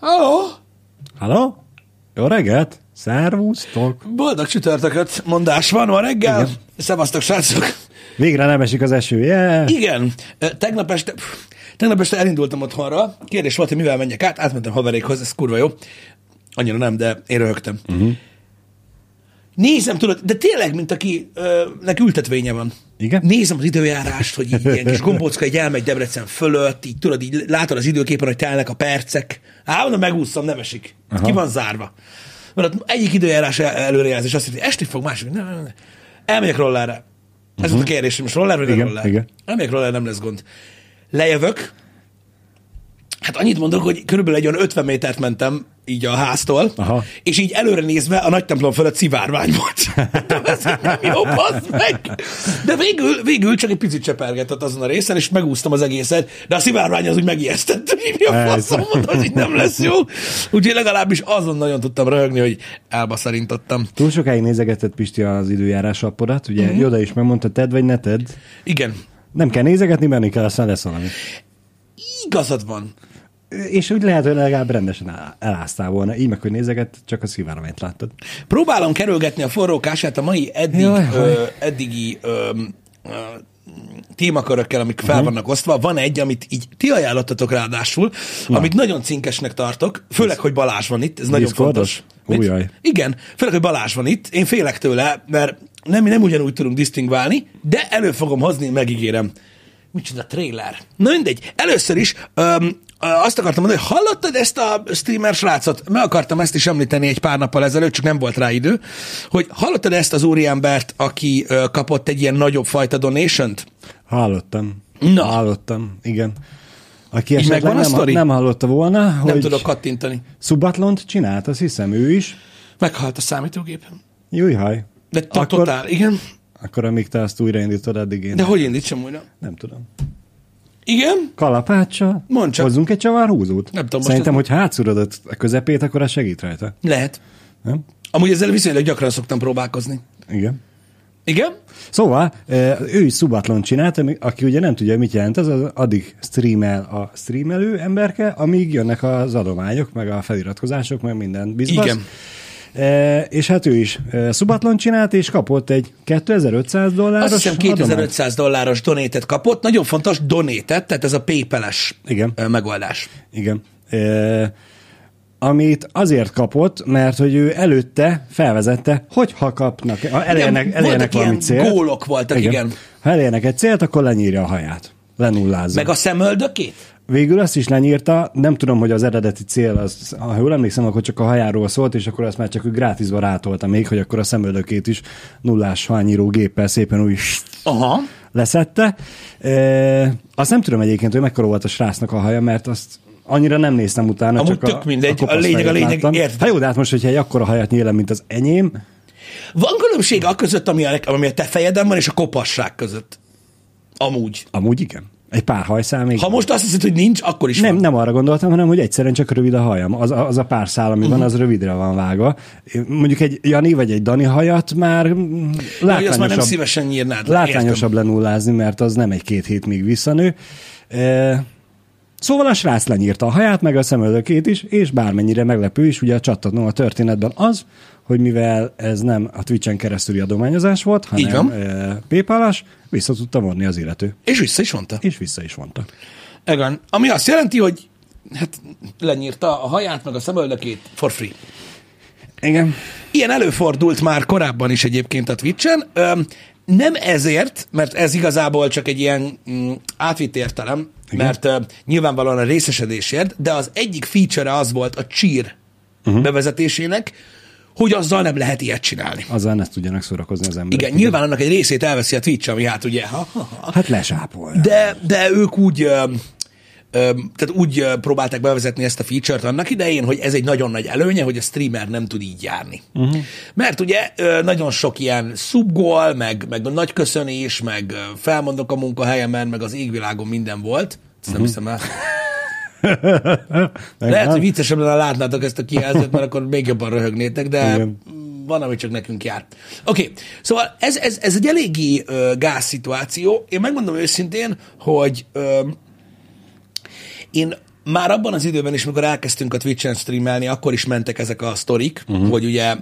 Halló! Halló? Jó reggelt! Szervusztok! Boldog csütörtököt mondás van ma reggel. Igen. Szevasztok, srácok! Végre nem esik az eső, yeah. Igen, tegnap este, pff, tegnap este elindultam otthonra. Kérdés volt, hogy mivel menjek át. Átmentem haverékhoz, ez kurva jó. Annyira nem, de én röhögtem. Uh-huh. Nézem, tudod, de tényleg, mint aki ö, nek ültetvénye van. Igen? Nézem az időjárást, hogy így ilyen kis gombócka így elmegy Debrecen fölött, így tudod, így látod az időképen, hogy telnek a percek. Á, mondom, megúszom, nem esik. Aha. Ki van zárva. Mert ott egyik időjárás el- előrejelzés azt mondja, esti fog, másik. Nem, nem, nem. Elmegyek rollerre. Ez uh-huh. volt a kérdés, hogy most roller vagy Igen, roller? igen. Elmegyek roller, nem lesz gond. Lejövök, Hát annyit mondok, hogy körülbelül egy olyan 50 métert mentem így a háztól, Aha. és így előre nézve a nagy templom fölött szivárvány volt. De ez nem jó, meg! De végül, végül csak egy picit csepergetett azon a részen, és megúsztam az egészet, de a szivárvány az úgy megijesztett, hogy mi a faszom, mondom, hogy nem lesz jó. Úgyhogy legalábbis azon nagyon tudtam röhögni, hogy elbaszarintottam. Túl sokáig nézegetett Pisti az időjárás appodat, ugye uh-huh. Joda is megmondta, tedd vagy ne tedd. Igen, Nem kell nézegetni, menni kell, aztán lesz valami. igazad van. És úgy lehet, hogy legalább rendesen el- eláztál volna. Így meg, hogy nézeget, csak a szivárványt láttad. Próbálom kerülgetni a forró kását a mai eddig, Jaj, ö, jaj. eddigi ö, ö, témakörökkel, amik fel vannak osztva. Van egy, amit így ti ajánlottatok ráadásul, amit nagyon cinkesnek tartok, főleg, hogy Balázs van itt, ez nagyon fontos. Ó, Mit? jaj. Igen, főleg, hogy Balázs van itt, én félek tőle, mert nem, nem ugyanúgy tudunk disztingválni, de elő fogom hozni, megígérem. Micsoda trailer. Na mindegy. Először is ö, azt akartam mondani, hogy hallottad ezt a streamer srácot? Meg akartam ezt is említeni egy pár nappal ezelőtt, csak nem volt rá idő, hogy hallottad ezt az úriembert, aki kapott egy ilyen nagyobb fajta donation-t? Hallottam. Na. Hallottam, igen. Aki Így esetleg megvan a nem, nem hallotta volna, Nem hogy tudok kattintani. Subatlont csinált, azt hiszem ő is. Meghalt a számítógépem. Jújhaj. De to- totál, igen. Akkor amíg te azt újraindítod, addig én De hogy indítsam újra? nem tudom. Igen? Kalapáccsal? Mondd csak. Hozzunk egy csavarhúzót? Nem tudom, Szerintem, ez- hogy hátszúrodod a közepét, akkor az segít rajta. Lehet. Nem? Amúgy ezzel viszonylag gyakran szoktam próbálkozni. Igen. Igen? Szóval eh, ő is Subatlon csinált, aki ugye nem tudja, mit jelent, az az addig streamel a streamelő emberke, amíg jönnek az adományok, meg a feliratkozások, meg minden bizbasz. Igen. E, és hát ő is e, Subatlon csinált, és kapott egy 2500 dolláros Azt hiszem adományt. 2500 dolláros donétet kapott. Nagyon fontos donétet, tehát ez a PayPal-es Igen. ö, megoldás. Igen. E, amit azért kapott, mert hogy ő előtte felvezette, hogy ha kapnak, ha elérnek, Igen, elérnek valami ilyen célt. gólok voltak, igen. Ha elérnek egy célt, akkor lenyírja a haját. Lenullázza. Meg a szemöldökét? Végül azt is lenyírta, nem tudom, hogy az eredeti cél, az, ha jól emlékszem, akkor csak a hajáról szólt, és akkor azt már csak ő grátisba rátolta még, hogy akkor a szemöldökét is nullás hányíró géppel szépen úgy Aha. leszette. E, azt nem tudom egyébként, hogy mekkora volt a srácnak a haja, mert azt annyira nem néztem utána. Amúgy csak tök mindegy, a kopasz lényeg a lényeg, érted? Hát jó, de hát most, hogyha egy akkora hajat nyílem, mint az enyém, Van különbség a között, ami a, ami a te fejeden van, és a kopasság között. Amúgy. amúgy igen. Egy pár hajszál még. Ha most azt hiszed, hogy nincs, akkor is Nem, van. nem arra gondoltam, hanem hogy egyszerűen csak rövid a hajam. Az, a- az a pár szál, ami van, az rövidre van vágva. Mondjuk egy Jani vagy egy Dani hajat már mm, Hogy azt már nem látványosabb, szívesen nyírnád. látványosabb lenullázni, mert az nem egy-két hét még visszanő. E, Szóval a srác lenyírta a haját, meg a szemöldökét is, és bármennyire meglepő is, ugye a csattanó a történetben az, hogy mivel ez nem a Twitch-en keresztüli adományozás volt, hanem e, PayPal-as, vissza tudta vonni az illető. És vissza is mondta. És vissza is vonta. Igen. Ami azt jelenti, hogy hát lenyírta a haját, meg a szemöldökét for free. Igen. Ilyen előfordult már korábban is egyébként a Twitch-en. Öm, nem ezért, mert ez igazából csak egy ilyen mm, átvitt értelem, Igen. mert ö, nyilvánvalóan a részesedésért, de az egyik feature az volt a cheer uh-huh. bevezetésének, hogy azzal nem lehet ilyet csinálni. Azzal ne tudjanak szórakozni az emberek. Igen, nyilván annak egy részét elveszi a Twitch, ami hát ugye, ha, ha, ha. Hát lesápol. De, de ők úgy, ö, ö, tehát úgy próbálták bevezetni ezt a feature-t annak idején, hogy ez egy nagyon nagy előnye, hogy a streamer nem tud így járni. Uh-huh. Mert ugye nagyon sok ilyen subgól, meg, meg nagy köszönés, meg felmondok a munkahelyemen, meg az égvilágon minden volt. Ezt nem hiszem el. Lehet, hogy viccesebb lenne, látnátok ezt a kijelzőt, mert akkor még jobban röhögnétek, de Igen. van, ami csak nekünk jár. Oké, okay. szóval ez, ez, ez egy eléggé ö, gáz szituáció. Én megmondom őszintén, hogy ö, én már abban az időben is, amikor elkezdtünk a Twitch-en streamelni, akkor is mentek ezek a sztorik, uh-huh. hogy ugye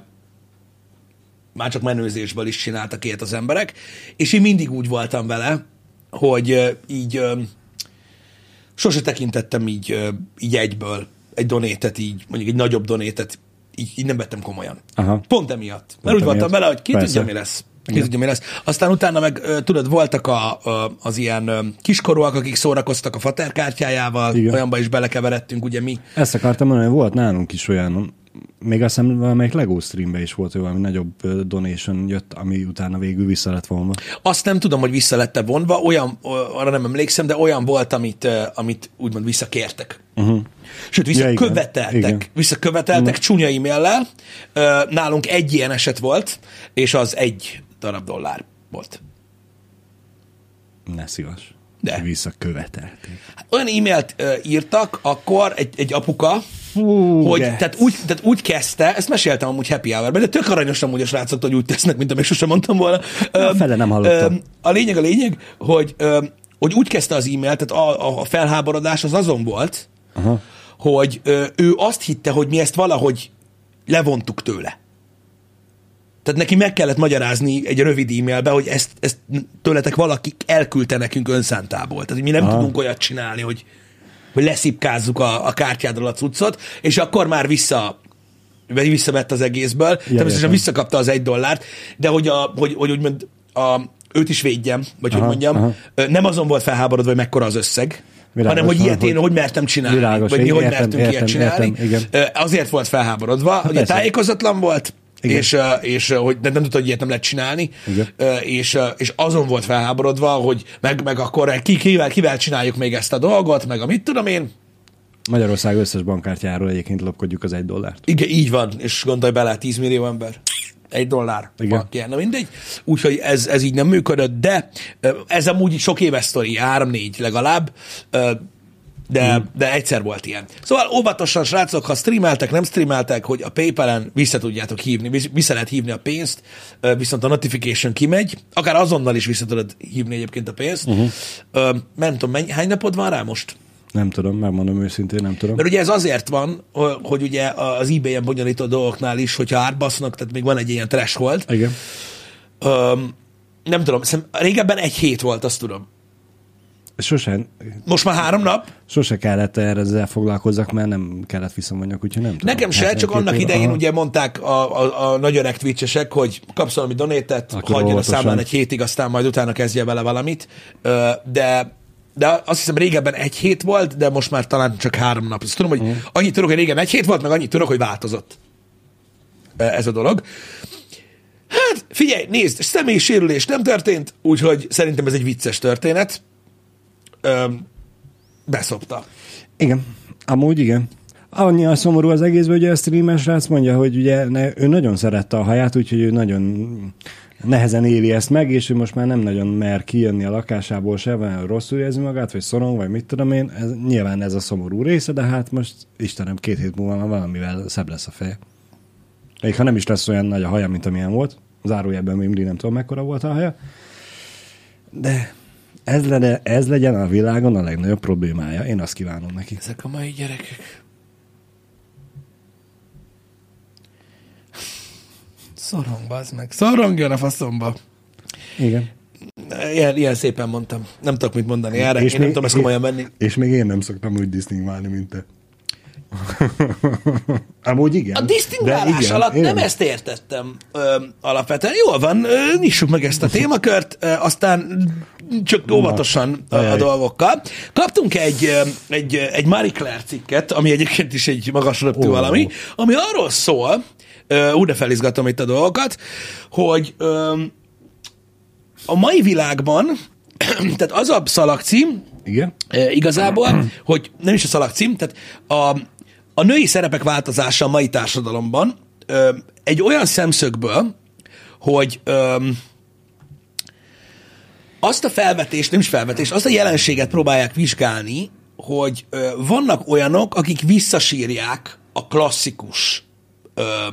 már csak menőzésből is csináltak ilyet az emberek, és én mindig úgy voltam vele, hogy így sose tekintettem így, így egyből egy donétet, így mondjuk egy nagyobb donétet, így, így nem vettem komolyan. Aha. Pont emiatt. Mert Pont úgy voltam vele, hogy ki Persze. tudja, mi lesz. Ki tudja, mi lesz. Aztán utána meg, tudod, voltak a, az ilyen kiskorúak, akik szórakoztak a faterkártyájával, Igen. olyanba is belekeveredtünk, ugye mi. Ezt akartam mondani, volt nálunk is olyan, még azt hiszem valamelyik Lego streambe is volt, hogy valami nagyobb donation jött, ami utána végül vissza lett vonva. Azt nem tudom, hogy vissza lett vonva, olyan, arra nem emlékszem, de olyan volt, amit, amit úgymond visszakértek. Uh-huh. Sőt, Ja, igen. visszaköveteltek. Igen. Visszaköveteltek uh-huh. csúnya e-maillel. Ö, Nálunk egy ilyen eset volt, és az egy darab dollár volt. Ne szívas. De. Visszakövetelték. olyan e-mailt ö, írtak akkor egy, egy apuka, Fú, hogy de. tehát úgy, tehát úgy kezdte, ezt meséltem amúgy happy hour de tök aranyos amúgy a srácok, hogy úgy tesznek, mint amit sosem mondtam volna. Na, fele nem hallottam. a lényeg a lényeg, hogy, ö, hogy úgy kezdte az e-mail, tehát a, a felháborodás az azon volt, Aha. hogy ö, ő azt hitte, hogy mi ezt valahogy levontuk tőle. Tehát neki meg kellett magyarázni egy rövid e-mailbe, hogy ezt, ezt tőletek valaki elküldte nekünk önszántából. Tehát, hogy mi nem Aha. tudunk olyat csinálni, hogy, hogy leszipkázzuk a, a kártyádról a cuccot, és akkor már vissza vagy visszavett az egészből. Ja, Természetesen értem. visszakapta az egy dollárt, de hogy, a, hogy, hogy úgymond a, őt is védjem, vagy Aha, hogy mondjam, aha. nem azon volt felháborodva, hogy mekkora az összeg, Világos, hanem hogy ilyet hogy- én hogy mertem csinálni, Világos, vagy mi hogy értem, mertünk értem, ilyet csinálni. értem, igen. Azért volt felháborodva, ugye persze. tájékozatlan volt, Igen. és, és hogy nem, nem tudta, hogy ilyet nem lehet csinálni, Igen. És, és azon volt felháborodva, hogy meg, meg akkor ki, kivel, kivel csináljuk még ezt a dolgot, meg a mit tudom én. Magyarország összes bankkártyáról egyébként lopkodjuk az egy dollárt. Igen, így van, és gondolj bele, 10 millió ember. Egy dollár. Igen. Yeah, na mindegy. Úgyhogy ez, ez így nem működött, de ez amúgy sok éves sztori, három-négy legalább, ö, de, hmm. de egyszer volt ilyen. Szóval óvatosan, srácok, ha streameltek, nem streameltek, hogy a PayPal-en vissza tudjátok hívni, vissza lehet hívni a pénzt, ö, viszont a notification kimegy, akár azonnal is vissza tudod hívni egyébként a pénzt. Uh-huh. Nem tudom, mennyi, hány napod van rá most? Nem tudom, megmondom őszintén, nem tudom. Mert ugye ez azért van, hogy ugye az eBay-en bonyolító dolgoknál is, hogyha átbasznak, tehát még van egy ilyen threshold. Igen. Öm, nem tudom, régebben egy hét volt, azt tudom. Sose, Most már három nap? sose kellett erre ezzel foglalkozzak, mert nem kellett visszamondjak, úgyhogy nem tudom. Nekem se, csak 72 annak idején aha. ugye mondták a, a, a nagy öreg twitchesek, hogy kapsz valami donétet, hagyjon a számlán egy hétig, aztán majd utána kezdje vele valamit. De de azt hiszem régebben egy hét volt, de most már talán csak három nap. Azt tudom, hogy annyit tudok, hogy régen egy hét volt, meg annyit tudok, hogy változott ez a dolog. Hát figyelj, nézd, személyi sérülés nem történt, úgyhogy szerintem ez egy vicces történet. Beszopta. Igen, amúgy igen. Annyi a szomorú az egészben, hogy a streamer srác mondja, hogy ugye ne, ő nagyon szerette a haját, úgyhogy ő nagyon nehezen éli ezt meg, és ő most már nem nagyon mer kijönni a lakásából se, vagy rosszul érzi magát, vagy szorong, vagy mit tudom én. Ez, nyilván ez a szomorú része, de hát most Istenem, két hét múlva már valamivel szebb lesz a feje. Még ha nem is lesz olyan nagy a haja, mint amilyen volt. Zárójelben még mindig nem tudom, mekkora volt a haja. De ez, lenne, ez legyen a világon a legnagyobb problémája. Én azt kívánom neki. Ezek a mai gyerekek. Szorong, bazd meg. Szorongjon a faszomba. Igen. Ilyen, ilyen szépen mondtam. Nem tudok mit mondani erre. Én nem tudom ezt komolyan venni. És még én nem szoktam úgy disztingválni, mint te. Amúgy igen. A disztingválás igen, alatt nem ezt értettem ö, alapvetően. Jól van, ö, nyissuk meg ezt a témakört, ö, aztán csak óvatosan a, a ajaj. dolgokkal. Kaptunk egy, egy, egy Marie Claire cikket, ami egyébként is egy magas röptű Ó. valami, ami arról szól, úgy de felizgatom itt a dolgokat, hogy a mai világban, tehát az a szalagcím, Igen? Igazából, hogy nem is a szalagcím, tehát a, a női szerepek változása a mai társadalomban egy olyan szemszögből, hogy azt a felvetést, nem is felvetést, azt a jelenséget próbálják vizsgálni, hogy ö, vannak olyanok, akik visszasírják a klasszikus ö,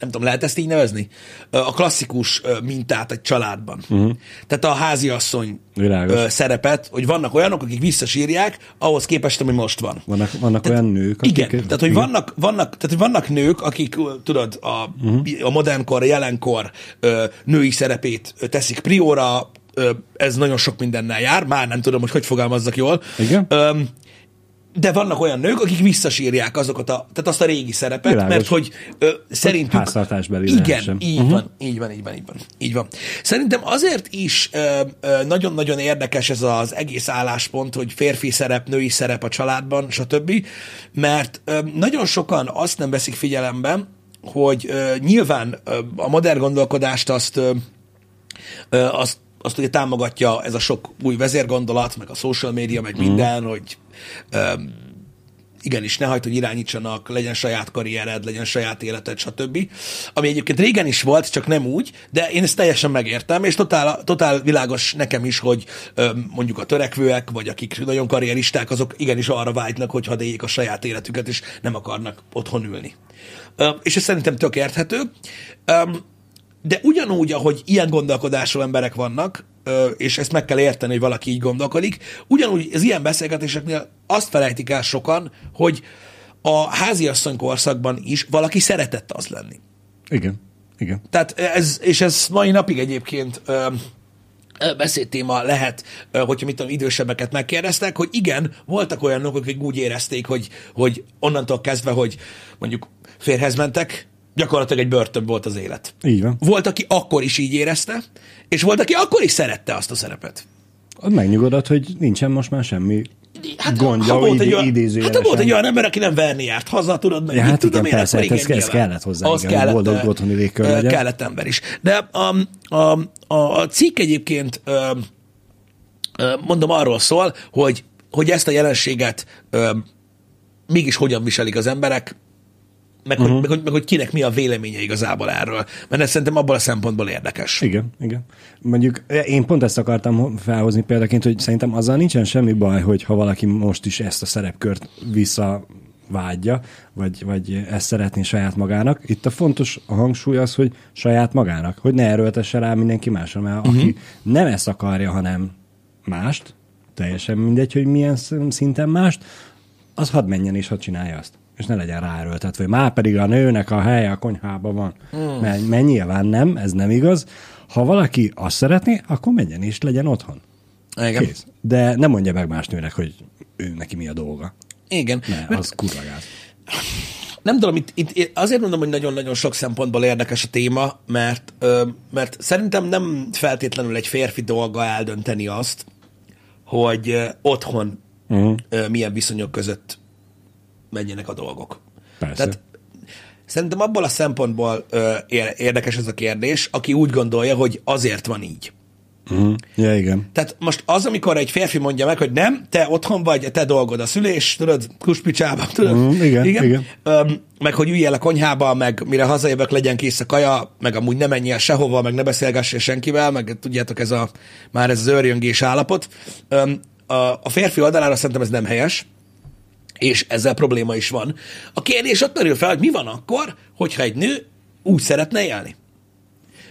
nem tudom, lehet ezt így nevezni? A klasszikus mintát egy családban. Uh-huh. Tehát a háziasszony Világos. szerepet, hogy vannak olyanok, akik visszasírják, ahhoz képest, ami most van. Vannak, vannak olyan nők, Igen, akik... tehát hogy, vannak, vannak, tehát, hogy vannak nők, akik, tudod, a, uh-huh. a modernkor, a jelenkor női szerepét teszik prióra, ez nagyon sok mindennel jár, már nem tudom, hogy hogy fogalmazzak jól. Igen. De vannak olyan nők, akik visszasírják azokat a, tehát azt a régi szerepet, Világos. mert hogy ö, szerintük... háztartásbeli Igen, lehessen. így uh-huh. van, így van, így van, így van, így van. Szerintem azért is ö, ö, nagyon-nagyon érdekes ez az egész álláspont, hogy férfi szerep, női szerep a családban, stb., mert ö, nagyon sokan azt nem veszik figyelembe, hogy ö, nyilván ö, a modern gondolkodást azt ö, Ö, azt, azt ugye támogatja ez a sok új vezérgondolat, meg a social media, meg minden, hogy ö, igenis, ne hagyd, hogy irányítsanak, legyen saját karriered, legyen saját életed, stb. Ami egyébként régen is volt, csak nem úgy, de én ezt teljesen megértem, és totál, totál világos nekem is, hogy ö, mondjuk a törekvőek, vagy akik nagyon karrieristák, azok igenis arra vágynak, hogy hadd éljék a saját életüket, és nem akarnak otthon ülni. Ö, és ez szerintem tök érthető. Ö, de ugyanúgy, ahogy ilyen gondolkodású emberek vannak, és ezt meg kell érteni, hogy valaki így gondolkodik, ugyanúgy az ilyen beszélgetéseknél azt felejtik el sokan, hogy a háziasszony korszakban is valaki szeretett az lenni. Igen, igen. Tehát ez, és ez mai napig egyébként beszédtéma lehet, hogyha mit tudom, idősebbeket megkérdeztek, hogy igen, voltak olyanok, akik úgy érezték, hogy, hogy onnantól kezdve, hogy mondjuk férhez mentek, gyakorlatilag egy börtön volt az élet. Így van. Volt, aki akkor is így érezte, és volt, aki akkor is szerette azt a szerepet. Ott megnyugodott, hogy nincsen most már semmi Hát, gondja, ha volt egy olyan, hát volt egy olyan ember, aki nem verni járt haza, tudod, meg Ja, hát tudom igen, én, persze, hát igen, ez- ez kellett hozzá, Az igen, hogy boldog otthoni légkör legyen. Kellett ember is. De a, a, a, a cikk egyébként mondom arról szól, hogy, hogy ezt a jelenséget mégis hogyan viselik az emberek, meg, uh-huh. hogy, meg, hogy, meg hogy kinek mi a véleménye igazából erről. Mert ez szerintem abból a szempontból érdekes. Igen, igen. Mondjuk én pont ezt akartam felhozni példaként, hogy szerintem azzal nincsen semmi baj, hogy ha valaki most is ezt a szerepkört visszavágyja, vagy, vagy ezt szeretné saját magának. Itt a fontos a hangsúly az, hogy saját magának, hogy ne erőltesse rá mindenki másra, mert uh-huh. aki nem ezt akarja, hanem mást, teljesen mindegy, hogy milyen szinten mást, az hadd menjen és hadd csinálja azt. És ne legyen ráerőltetve, hogy már pedig a nőnek a helye a konyhában van. Mm. Mert, mert nyilván nem, ez nem igaz. Ha valaki azt szeretné, akkor menjen és legyen otthon. Igen. Kész. De nem mondja meg más nőnek, hogy ő neki mi a dolga. Igen. Ne, Mert- az kurva gáz. nem tudom, itt, itt azért mondom, hogy nagyon-nagyon sok szempontból érdekes a téma, mert, ö, mert szerintem nem feltétlenül egy férfi dolga eldönteni azt, hogy ö, otthon uh-huh. ö, milyen viszonyok között menjenek a dolgok. Persze. Tehát szerintem abból a szempontból ö, ér- érdekes ez a kérdés, aki úgy gondolja, hogy azért van így. Uh-huh. Ja, igen. Tehát most az, amikor egy férfi mondja meg, hogy nem, te otthon vagy, te dolgod a szülés, tudod, kuspicsába, tudod? Mm, igen, igen. Öm, meg hogy üljél a konyhába, meg mire hazajövök, legyen kész a kaja, meg amúgy ne menjél sehova, meg ne beszélgessél senkivel, meg tudjátok, ez a, már ez az őrjöngés állapot. Öm, a, a férfi oldalára szerintem ez nem helyes, és ezzel probléma is van. A kérdés ott merül fel, hogy mi van akkor, hogyha egy nő úgy szeretne élni.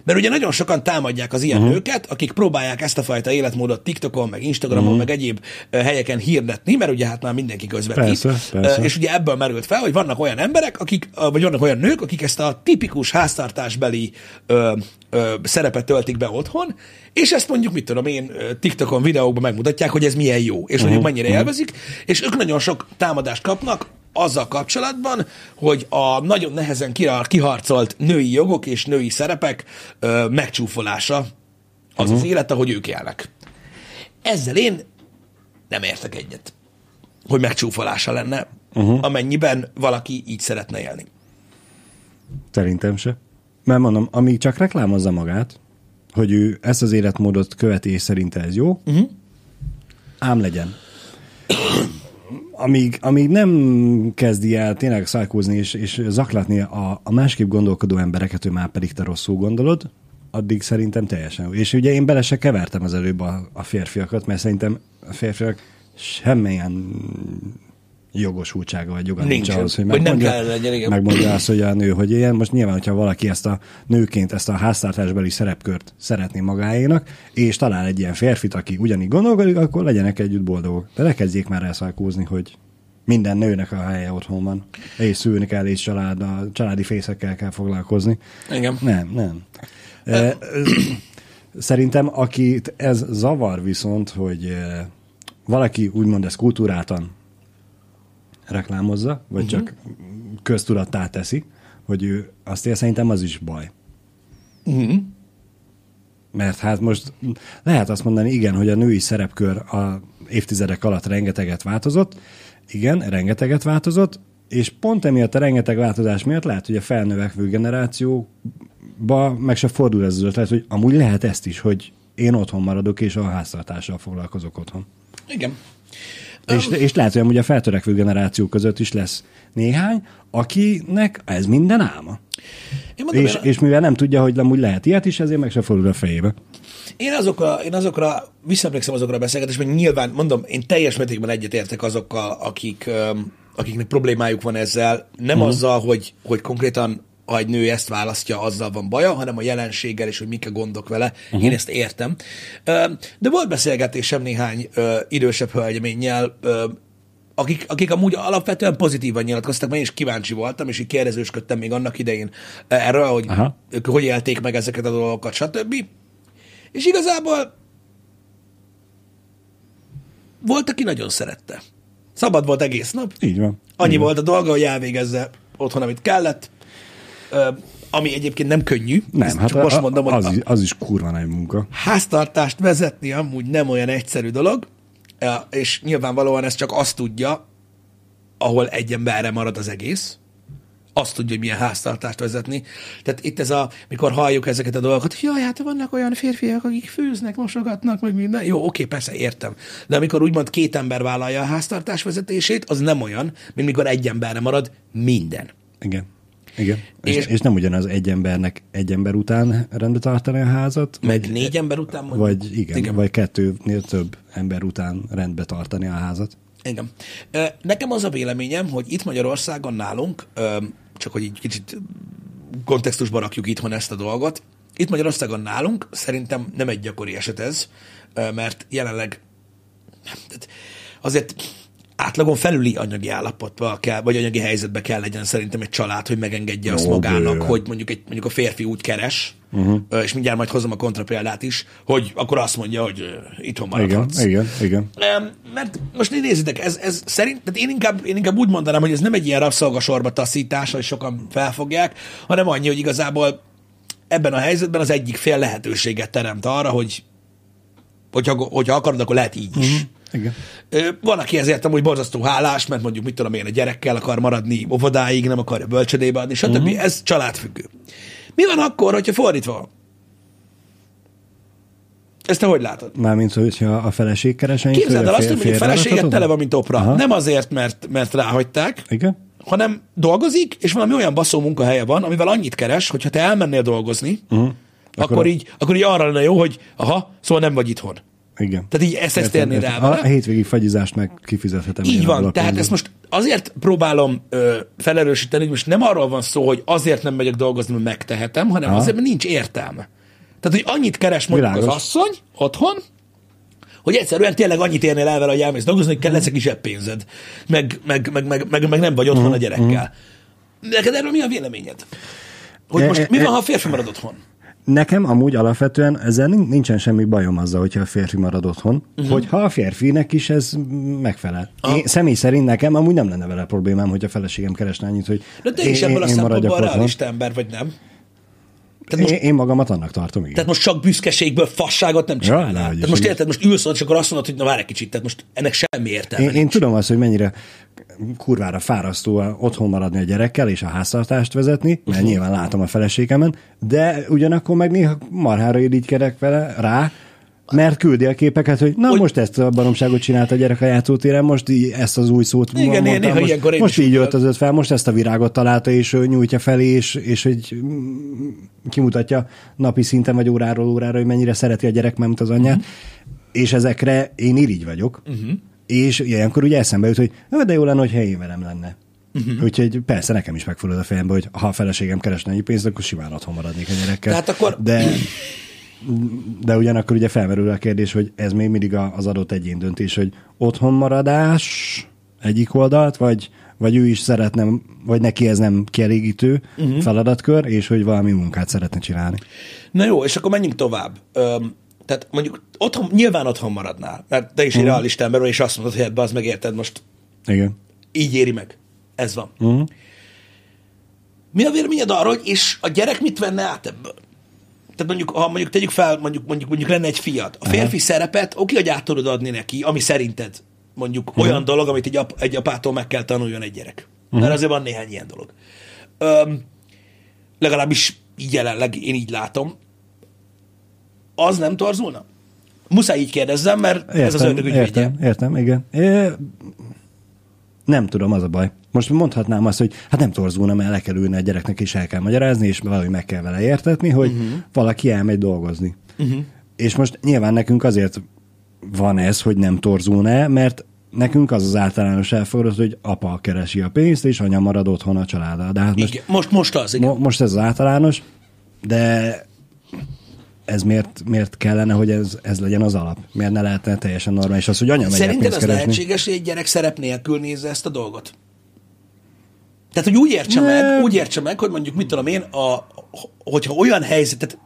Mert ugye nagyon sokan támadják az ilyen uh-huh. nőket, akik próbálják ezt a fajta életmódot TikTokon, meg Instagramon, uh-huh. meg egyéb helyeken hirdetni, mert ugye hát már mindenki közvetít. Persze, persze. És ugye ebből merült fel, hogy vannak olyan emberek, akik, vagy vannak olyan nők, akik ezt a tipikus háztartásbeli ö, ö, szerepet töltik be otthon, és ezt mondjuk, mit tudom én, TikTokon videókban megmutatják, hogy ez milyen jó, és mondjuk mennyire élvezik, és ők nagyon sok támadást kapnak, azzal kapcsolatban, hogy a nagyon nehezen kihar- kiharcolt női jogok és női szerepek ö, megcsúfolása az uh-huh. az élet, ahogy ők élnek. Ezzel én nem értek egyet, hogy megcsúfolása lenne, uh-huh. amennyiben valaki így szeretne élni. Szerintem se. Mert mondom, amíg csak reklámozza magát, hogy ő ezt az életmódot követi, és szerinte ez jó, uh-huh. ám legyen. Amíg, amíg nem kezdi el tényleg szájkózni és, és zaklatni a, a másképp gondolkodó embereket, ő már pedig te rosszul gondolod, addig szerintem teljesen. És ugye én bele se kevertem az előbb a, a férfiakat, mert szerintem a férfiak semmilyen jogosultsága vagy joga nincs Nincsen. ahhoz, hogy Vagy nem megmondja, kell legyen, igen. megmondja azt, hogy a nő hogy éljen. Most nyilván, hogyha valaki ezt a nőként, ezt a háztartásbeli szerepkört szeretné magáénak, és talál egy ilyen férfit, aki ugyanígy gondolkodik, akkor legyenek együtt boldogok. De ne kezdjék már elszalkózni, hogy minden nőnek a helye otthon van, és szülni kell, és család, a családi fészekkel kell foglalkozni. Igen. Nem, nem. E, Szerintem, akit ez zavar viszont, hogy valaki úgymond ezt kultúráltan reklámozza, vagy uh-huh. csak köztudattá teszi, hogy ő azt él, szerintem az is baj. Uh-huh. Mert hát most lehet azt mondani, igen, hogy a női szerepkör a évtizedek alatt rengeteget változott, igen, rengeteget változott, és pont emiatt a rengeteg változás miatt lehet, hogy a felnövekvő generációba meg se fordul ez az ötlet, hogy amúgy lehet ezt is, hogy én otthon maradok, és a háztartással foglalkozok otthon. Igen. És, és lehet, hogy amúgy a feltörekvő generáció között is lesz néhány, akinek ez minden álma. Én, mondom, És, én, és mivel nem tudja, hogy amúgy lehet ilyet is, ezért meg se fordul a fejébe. én, azokra, én azokra, visszaemlékszem azokra a beszélgetésre, hogy nyilván, mondom, én teljes mértékben egyetértek azokkal, akik, akiknek problémájuk van ezzel, nem uh-huh. azzal, hogy, hogy konkrétan ha egy nő ezt választja, azzal van baja, hanem a jelenséggel, és hogy mik a gondok vele. Uh-huh. Én ezt értem. De volt beszélgetésem néhány idősebb hölgyeménnyel, akik, akik amúgy alapvetően pozitívan nyilatkoztak, mert én is kíváncsi voltam, és így kérdezősködtem még annak idején erről, hogy Aha. ők hogy élték meg ezeket a dolgokat, stb. És igazából volt, aki nagyon szerette. Szabad volt egész nap. Így van. Annyi Így volt a dolga, hogy elvégezze otthon, amit kellett. Ami egyébként nem könnyű. Nem, Ezt hát csak most a- mondom, az, a is, az is kurva nagy munka. háztartást vezetni amúgy nem olyan egyszerű dolog, és nyilvánvalóan ez csak azt tudja, ahol egy emberre marad az egész, azt tudja, hogy milyen háztartást vezetni. Tehát itt ez a, mikor halljuk ezeket a dolgokat, hogy jaj, hát vannak olyan férfiak, akik főznek, mosogatnak, meg minden. Jó, oké, persze, értem. De amikor úgymond két ember vállalja a háztartás vezetését, az nem olyan, mint mikor egy emberre marad minden. Igen. Igen. És, És- és, nem ugyanaz egy embernek egy ember után rendbe tartani a házat, Meg négy ember után mondjuk. vagy igen, igen. vagy kettőnél több ember után rendbe tartani a házat. Igen. Nekem az a véleményem, hogy itt Magyarországon nálunk, csak hogy így kicsit kontextusba rakjuk itthon ezt a dolgot, itt Magyarországon nálunk szerintem nem egy gyakori eset ez, mert jelenleg azért átlagon felüli anyagi állapotba kell, vagy anyagi helyzetbe kell legyen szerintem egy család, hogy megengedje azt Jó, magának, bőven. hogy mondjuk, egy, mondjuk a férfi úgy keres, uh-huh. és mindjárt majd hozom a kontrapéldát is, hogy akkor azt mondja, hogy itthon Igen, maradhatsz. igen, igen. Em, Mert most nézzétek, ez, ez szerint, tehát én inkább, én inkább úgy mondanám, hogy ez nem egy ilyen rabszolgasorba taszítás, hogy sokan felfogják, hanem annyi, hogy igazából ebben a helyzetben az egyik fél lehetőséget teremt arra, hogy hogyha, hogyha akarod, akkor lehet így is. Igen. Van, aki ezért amúgy borzasztó hálás, mert mondjuk mit tudom én, a gyerekkel akar maradni óvodáig, nem akarja bölcsödébe adni, stb. Uh-huh. Ez családfüggő. Mi van akkor, hogyha fordítva van? Ezt te hogy látod? Mármint, hogyha a feleség kereseni. Képzeld el azt, hogy mondjuk feleséget tele van, mint opra. Aha. Nem azért, mert, mert ráhagyták, Igen? hanem dolgozik, és valami olyan baszó munkahelye van, amivel annyit keres, hogyha te elmennél dolgozni, uh-huh. akkor, Akkor- akkor, így, akkor így arra lenne jó, hogy aha, szóval nem vagy itthon. Igen. Tehát így ezt, ezt Értem, el A hétvégi fagyizást meg kifizethetem. Így van, tehát ezt most azért próbálom ö, felerősíteni, hogy most nem arról van szó, hogy azért nem megyek dolgozni, mert megtehetem, hanem Aha. azért, mert nincs értelme. Tehát, hogy annyit keres mondjuk Világos. az asszony otthon, hogy egyszerűen tényleg annyit érnél el vele, hogy elmész dolgozni, hogy kell lesz egy kis zseppénzed, meg, meg, meg, meg, meg, meg nem vagy otthon a gyerekkel. Neked erről mi a véleményed? Hogy E- most e- mi van, e- ha a férfi marad otthon? Nekem amúgy alapvetően ezzel nin- nincsen semmi bajom azzal, hogyha a férfi marad otthon, uh-huh. hogyha a férfinek is ez megfelel. Én, személy szerint nekem amúgy nem lenne vele problémám, hogy a feleségem keresne annyit, hogy De te is ebből a szempontból realista ember vagy, nem? Tehát most Én, én magamat annak tartom, igen. Tehát most csak büszkeségből fasságot nem csinálnál. is, tehát most érted, most ülsz és akkor azt mondod, hogy na várj egy kicsit, tehát most ennek semmi értelme. Én, én tudom azt, hogy mennyire kurvára fárasztó otthon maradni a gyerekkel és a háztartást vezetni, mert uh-huh. nyilván látom a feleségemen, de ugyanakkor meg néha marhára irigykedek vele rá, mert küldi a képeket, hogy na Hogy- most ezt a baromságot csinálta a gyerek a játszótéren, most így ezt az új szót Igen, mondtam, néha most, ilyenkor most így öltözött fel, most ezt a virágot találta, és nyújtja felé, és, és hogy mm, kimutatja napi szinten vagy óráról órára, hogy mennyire szereti a gyerek, mert az anyját. Uh-huh. És ezekre én irigy vagyok. Uh-huh És ilyenkor ugye eszembe jut, hogy "Ö, de jó lenne, hogy én velem lenne. Uh-huh. Úgyhogy persze nekem is megfordul a fejembe, hogy ha a feleségem keresne ennyi pénzt, akkor simán otthon maradnék a gyerekkel. Tehát akkor- De, de ugyanakkor ugye felmerül a kérdés, hogy ez még mindig az adott egyén döntés, hogy otthon maradás egyik oldalt, vagy, vagy ő is szeretne, vagy neki ez nem kielégítő uh-huh. feladatkör, és hogy valami munkát szeretne csinálni. Na jó, és akkor menjünk tovább. Öm, tehát mondjuk otthon, nyilván otthon maradnál, mert te is egy realista ember vagy, és azt mondod, hogy ebbe az megérted most Igen. így éri meg. Ez van. Uh-huh. Mi a véleményed arról, hogy és a gyerek mit venne át ebből? Tehát mondjuk, ha mondjuk tegyük fel, mondjuk, mondjuk, mondjuk lenne egy fiad. A férfi szerepet oké, hogy át tudod adni neki, ami szerinted mondjuk uh-huh. olyan dolog, amit egy, ap, egy apától meg kell tanuljon egy gyerek. Uh-huh. Mert azért van néhány ilyen dolog. Öm, legalábbis jelenleg én így látom. Az nem torzulna? Muszáj így kérdezzem, mert Értem, ez az ördög ügyvédje. értem, értem, igen. É, nem tudom, az a baj. Most mondhatnám azt, hogy hát nem torzulna, mert le kell ülni a gyereknek, és el kell magyarázni, és valahogy meg kell vele értetni, hogy uh-huh. valaki elmegy dolgozni. Uh-huh. És most nyilván nekünk azért van ez, hogy nem torzulna, mert nekünk az az általános elfogadott, hogy apa keresi a pénzt, és anya marad otthon a családdal. De hát most, Igen. Most, most az, igen. mo- most ez az általános, de ez miért, miért kellene, hogy ez, ez legyen az alap? Miért ne lehetne teljesen normális az, hogy anya Szerinted pénzt az keresni? lehetséges, hogy egy gyerek szerep nélkül nézze ezt a dolgot? Tehát, hogy úgy értse Nem. meg, úgy értse meg, hogy mondjuk, mit tudom én, a, hogyha olyan helyzetet,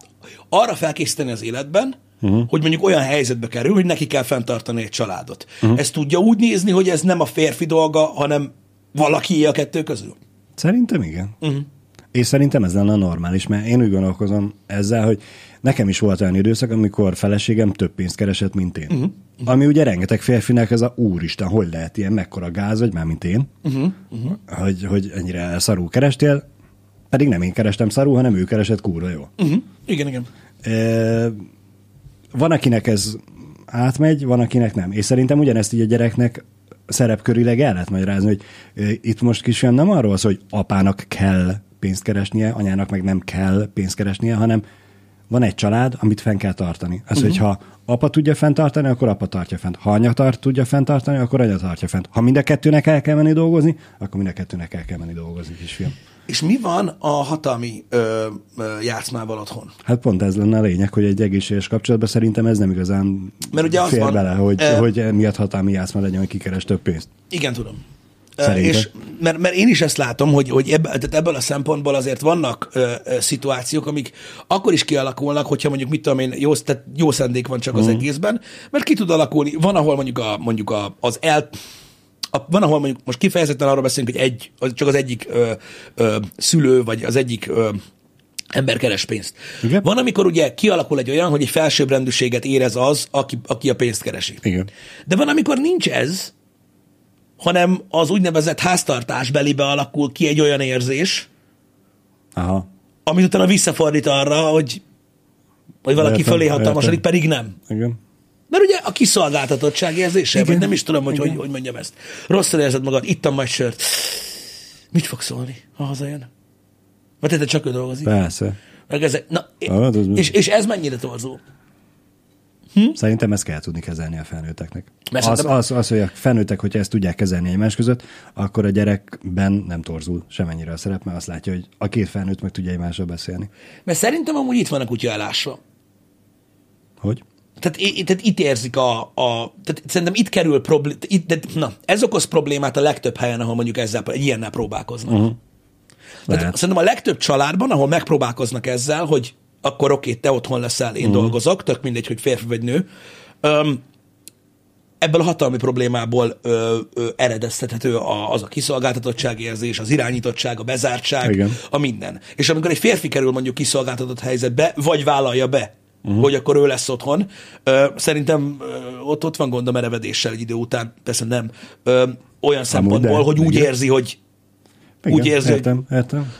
arra felkészíteni az életben, uh-huh. hogy mondjuk olyan helyzetbe kerül, hogy neki kell fenntartani egy családot. Uh-huh. Ezt tudja úgy nézni, hogy ez nem a férfi dolga, hanem valaki a kettő közül? Szerintem igen. Uh-huh. És szerintem ez lenne a normális, mert én úgy gondolkozom ezzel, hogy nekem is volt olyan időszak, amikor feleségem több pénzt keresett, mint én. Uh-huh. Ami ugye rengeteg férfinek ez a úristen, hogy lehet ilyen mekkora gáz, vagy már mint én, uh-huh. Uh-huh. Hogy, hogy ennyire szarú kerestél, pedig nem én kerestem szarú, hanem ő keresett kurva jó. Uh-huh. Igen, igen. Ö, van, akinek ez átmegy, van, akinek nem. És szerintem ugyanezt így a gyereknek szerepkörileg el lehet magyarázni, hogy ö, itt most kisfiam nem arról szól, hogy apának kell pénzt keresnie, anyának meg nem kell pénzt keresnie, hanem van egy család, amit fenn kell tartani. Az, uh-huh. hogyha apa tudja fenntartani, akkor apa tartja fent. Ha anya tart, tudja fenntartani, akkor anya tartja fent. Ha mind a kettőnek el kell menni dolgozni, akkor mind a kettőnek el kell menni dolgozni, kisfiam. És mi van a hatalmi ö, ö, játszmával otthon? Hát pont ez lenne a lényeg, hogy egy egészséges kapcsolatban szerintem ez nem igazán Mert ugye az fér van, bele, hogy, ö- hogy miatt hatalmi játszma legyen, hogy kikeres több pénzt. Igen, tudom. Szerinted? És, mert, mert én is ezt látom, hogy, hogy ebből, tehát ebből a szempontból azért vannak ö, ö, szituációk, amik akkor is kialakulnak, hogyha mondjuk, mit tudom én, jó, tehát jó szendék van csak az Mhm. egészben, mert ki tud alakulni. Van, ahol mondjuk, a, mondjuk a, az el, a, van, ahol mondjuk most kifejezetten arról beszélünk, hogy egy, az csak az egyik ö, ö, szülő, vagy az egyik ö, ember keres pénzt. Igen. Van, amikor ugye kialakul egy olyan, hogy egy felsőbbrendűséget érez az, aki, aki a pénzt keresi. Igen. De van, amikor nincs ez, hanem az úgynevezett háztartásbelibe alakul ki egy olyan érzés, Aha. amit utána visszafordít arra, hogy, hogy valaki Értem, fölé hatalmasodik, pedig nem. Igen. Mert ugye a kiszolgáltatottság érzése, Igen. vagy nem is tudom, hogy, Igen. hogy hogy mondjam ezt. Rosszul érzed magad, ittam majd sört. Mit fog szólni, ha hazajön? Mert te csak ő dolgozik. Persze. Meg ezek, na, Hát, és, és ez mennyire torzó? Szerintem ezt kell tudni kezelni a felnőtteknek. Mert Az, szerintem- az, az, hogy a felnőttek, hogyha ezt tudják kezelni egymás között, akkor a gyerekben nem torzul semennyire a szerep, mert azt látja, hogy a két felnőtt meg tudja egymással beszélni. Mert szerintem amúgy itt van a kutya elásva. Hogy? Tehát, tehát itt érzik a, a tehát szerintem itt kerül problém, itt, de, na, ez okoz problémát a legtöbb helyen, ahol mondjuk ezzel, ilyennel próbálkoznak. Uh-huh. Tehát Lehet. szerintem a legtöbb családban, ahol megpróbálkoznak ezzel, hogy akkor oké, te otthon leszel, én uh-huh. dolgozok, tök mindegy, hogy férfi vagy nő, öm, ebből a hatalmi problémából ö, ö, eredeztethető a, az a kiszolgáltatottságérzés, az irányítottság, a bezártság, Igen. a minden. És amikor egy férfi kerül mondjuk kiszolgáltatott helyzetbe, vagy vállalja be, uh-huh. hogy akkor ő lesz otthon, ö, szerintem ö, ott, ott van gond a merevedéssel egy idő után, persze nem, ö, olyan szempontból, de, hogy úgy igen. érzi, hogy, Igen, Úgy érzi, hogy- értem, értem.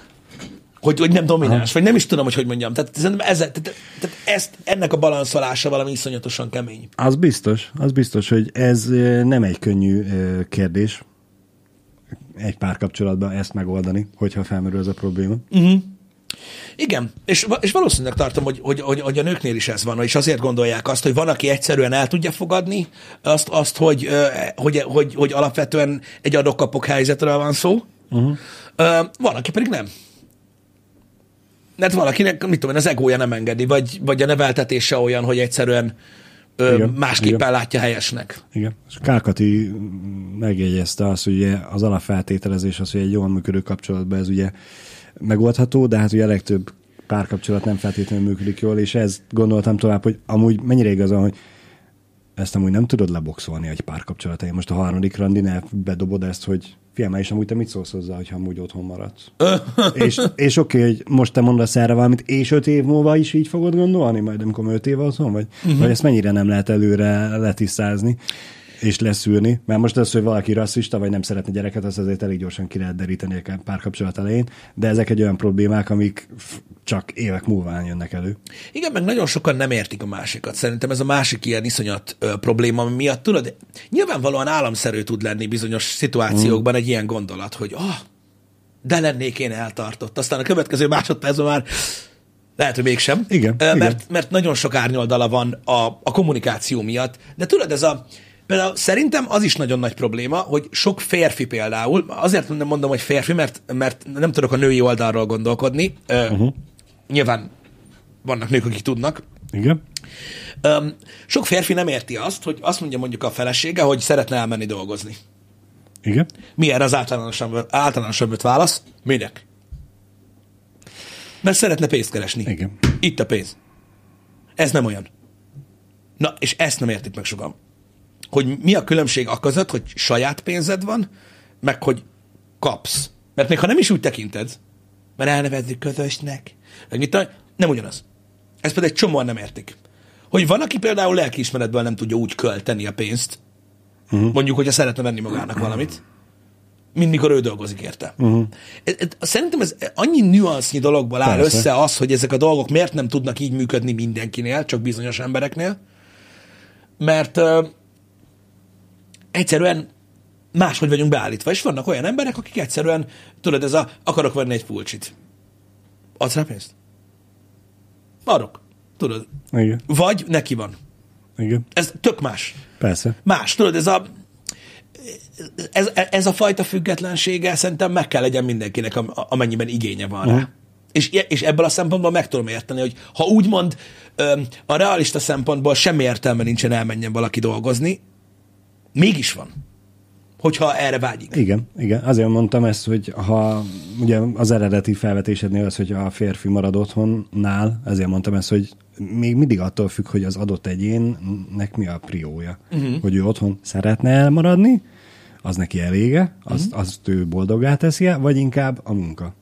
Hogy, hogy nem domináns, vagy nem is tudom, hogy hogy mondjam. Tehát, szerintem ez, tehát, tehát ezt, ennek a balanszolása valami iszonyatosan kemény. Az biztos, az biztos, hogy ez nem egy könnyű kérdés egy párkapcsolatban ezt megoldani, hogyha felmerül ez a probléma. Igen, és, és valószínűleg tartom, hogy, hogy, hogy, hogy a nőknél is ez van, és azért gondolják azt, hogy van, aki egyszerűen el tudja fogadni azt, azt hogy, hogy, hogy, hogy alapvetően egy adok-kapok helyzetről van szó, uh-huh. van, aki pedig nem. Mert valakinek, mit tudom én, az egója nem engedi, vagy, vagy a neveltetése olyan, hogy egyszerűen ö, igen, másképpen igen. látja helyesnek. Igen. És Kárkati megjegyezte azt, hogy ugye az alapfeltételezés az, hogy egy jól működő kapcsolatban ez ugye megoldható, de hát ugye a legtöbb párkapcsolat nem feltétlenül működik jól, és ez gondoltam tovább, hogy amúgy mennyire igazán, hogy ezt amúgy nem tudod leboxolni egy párkapcsolatai. Most a harmadik randinál bedobod ezt, hogy fiam, és amúgy te mit szólsz hozzá, hogyha amúgy otthon maradsz? és és oké, okay, hogy most te mondasz erre valamit, és öt év múlva is így fogod gondolni, majd amikor öt év otthon vagy? Uh-huh. Vagy ezt mennyire nem lehet előre letisztázni? És leszűrni, mert most az, hogy valaki rasszista, vagy nem szeretne gyereket, az azért elég gyorsan ki lehet deríteni a párkapcsolat elején, de ezek egy olyan problémák, amik csak évek múlva jönnek elő. Igen, meg nagyon sokan nem értik a másikat. Szerintem ez a másik ilyen iszonyat ö, probléma, ami miatt tudod, nyilvánvalóan államszerű tud lenni bizonyos szituációkban mm. egy ilyen gondolat, hogy ah, de lennék én eltartott. Aztán a következő másodpercben már lehet, hogy mégsem. Igen, mert, igen. mert nagyon sok árnyoldala van a, a kommunikáció miatt. De tudod, ez a, Például szerintem az is nagyon nagy probléma, hogy sok férfi például, azért nem mondom, hogy férfi, mert, mert nem tudok a női oldalról gondolkodni. Uh-huh. Nyilván vannak nők, akik tudnak. Igen. Um, sok férfi nem érti azt, hogy azt mondja mondjuk a felesége, hogy szeretne elmenni dolgozni. Igen. Mi erre az általánosabb, általánosabb válasz? Minek? Mert szeretne pénzt keresni. Igen. Itt a pénz. Ez nem olyan. Na, és ezt nem értik meg sokan hogy mi a különbség a között, hogy saját pénzed van, meg hogy kapsz. Mert még ha nem is úgy tekinted, mert elnevezzük közösnek, meg mit, nem ugyanaz. Ezt pedig egy csomóan nem értik. Hogy van, aki például lelkiismeretből nem tudja úgy költeni a pénzt, uh-huh. mondjuk, hogyha szeretne venni magának valamit, mint mikor ő dolgozik érte. Uh-huh. Szerintem ez annyi nüansznyi dologból áll Persze. össze az, hogy ezek a dolgok miért nem tudnak így működni mindenkinél, csak bizonyos embereknél, mert egyszerűen máshogy vagyunk beállítva, és vannak olyan emberek, akik egyszerűen, tudod, ez a, akarok venni egy pulcsit. Adsz rá pénzt? Adok. Tudod. Igen. Vagy neki van. Igen. Ez tök más. Persze. Más. Tudod, ez a, ez, ez a fajta függetlensége szerintem meg kell legyen mindenkinek, amennyiben igénye van rá. Uh-huh. És, és ebből a szempontból meg tudom érteni, hogy ha úgymond a realista szempontból semmi értelme nincsen elmenjen valaki dolgozni, Mégis van. Hogyha erre vágyik. Igen, igen. Azért mondtam ezt, hogy ha ugye az eredeti felvetésednél az, hogy a férfi marad otthonnál, ezért mondtam ezt, hogy még mindig attól függ, hogy az adott egyénnek mi a priója. Uh-huh. Hogy ő otthon szeretne elmaradni, az neki elége, azt, uh-huh. azt ő boldogá teszi vagy inkább a munka.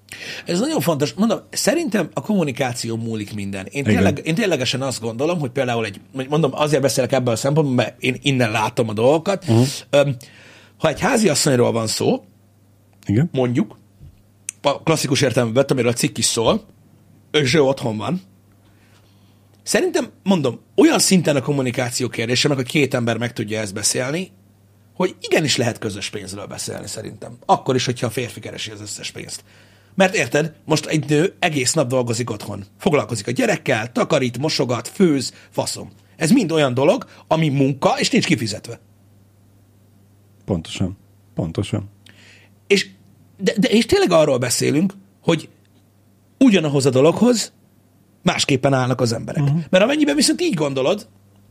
Ez nagyon fontos. Mondom, szerintem a kommunikáció múlik minden. Én, tényleg, én ténylegesen azt gondolom, hogy például egy, mondom, azért beszélek ebből a szempontból, mert én innen látom a dolgokat. Uh-huh. Ha egy háziasszonyról van szó, Igen. mondjuk, a klasszikus értelemben, amiről a cikk is szól, és ő otthon van, Szerintem, mondom, olyan szinten a kommunikáció kérdése, meg, hogy két ember meg tudja ezt beszélni, hogy igenis lehet közös pénzről beszélni szerintem. Akkor is, hogyha a férfi keresi az összes pénzt. Mert érted, most egy nő egész nap dolgozik otthon. Foglalkozik a gyerekkel, takarít, mosogat, főz, faszom. Ez mind olyan dolog, ami munka, és nincs kifizetve. Pontosan. Pontosan. És, de, de, és tényleg arról beszélünk, hogy ugyanahoz a dologhoz másképpen állnak az emberek. Uh-huh. Mert amennyiben viszont így gondolod,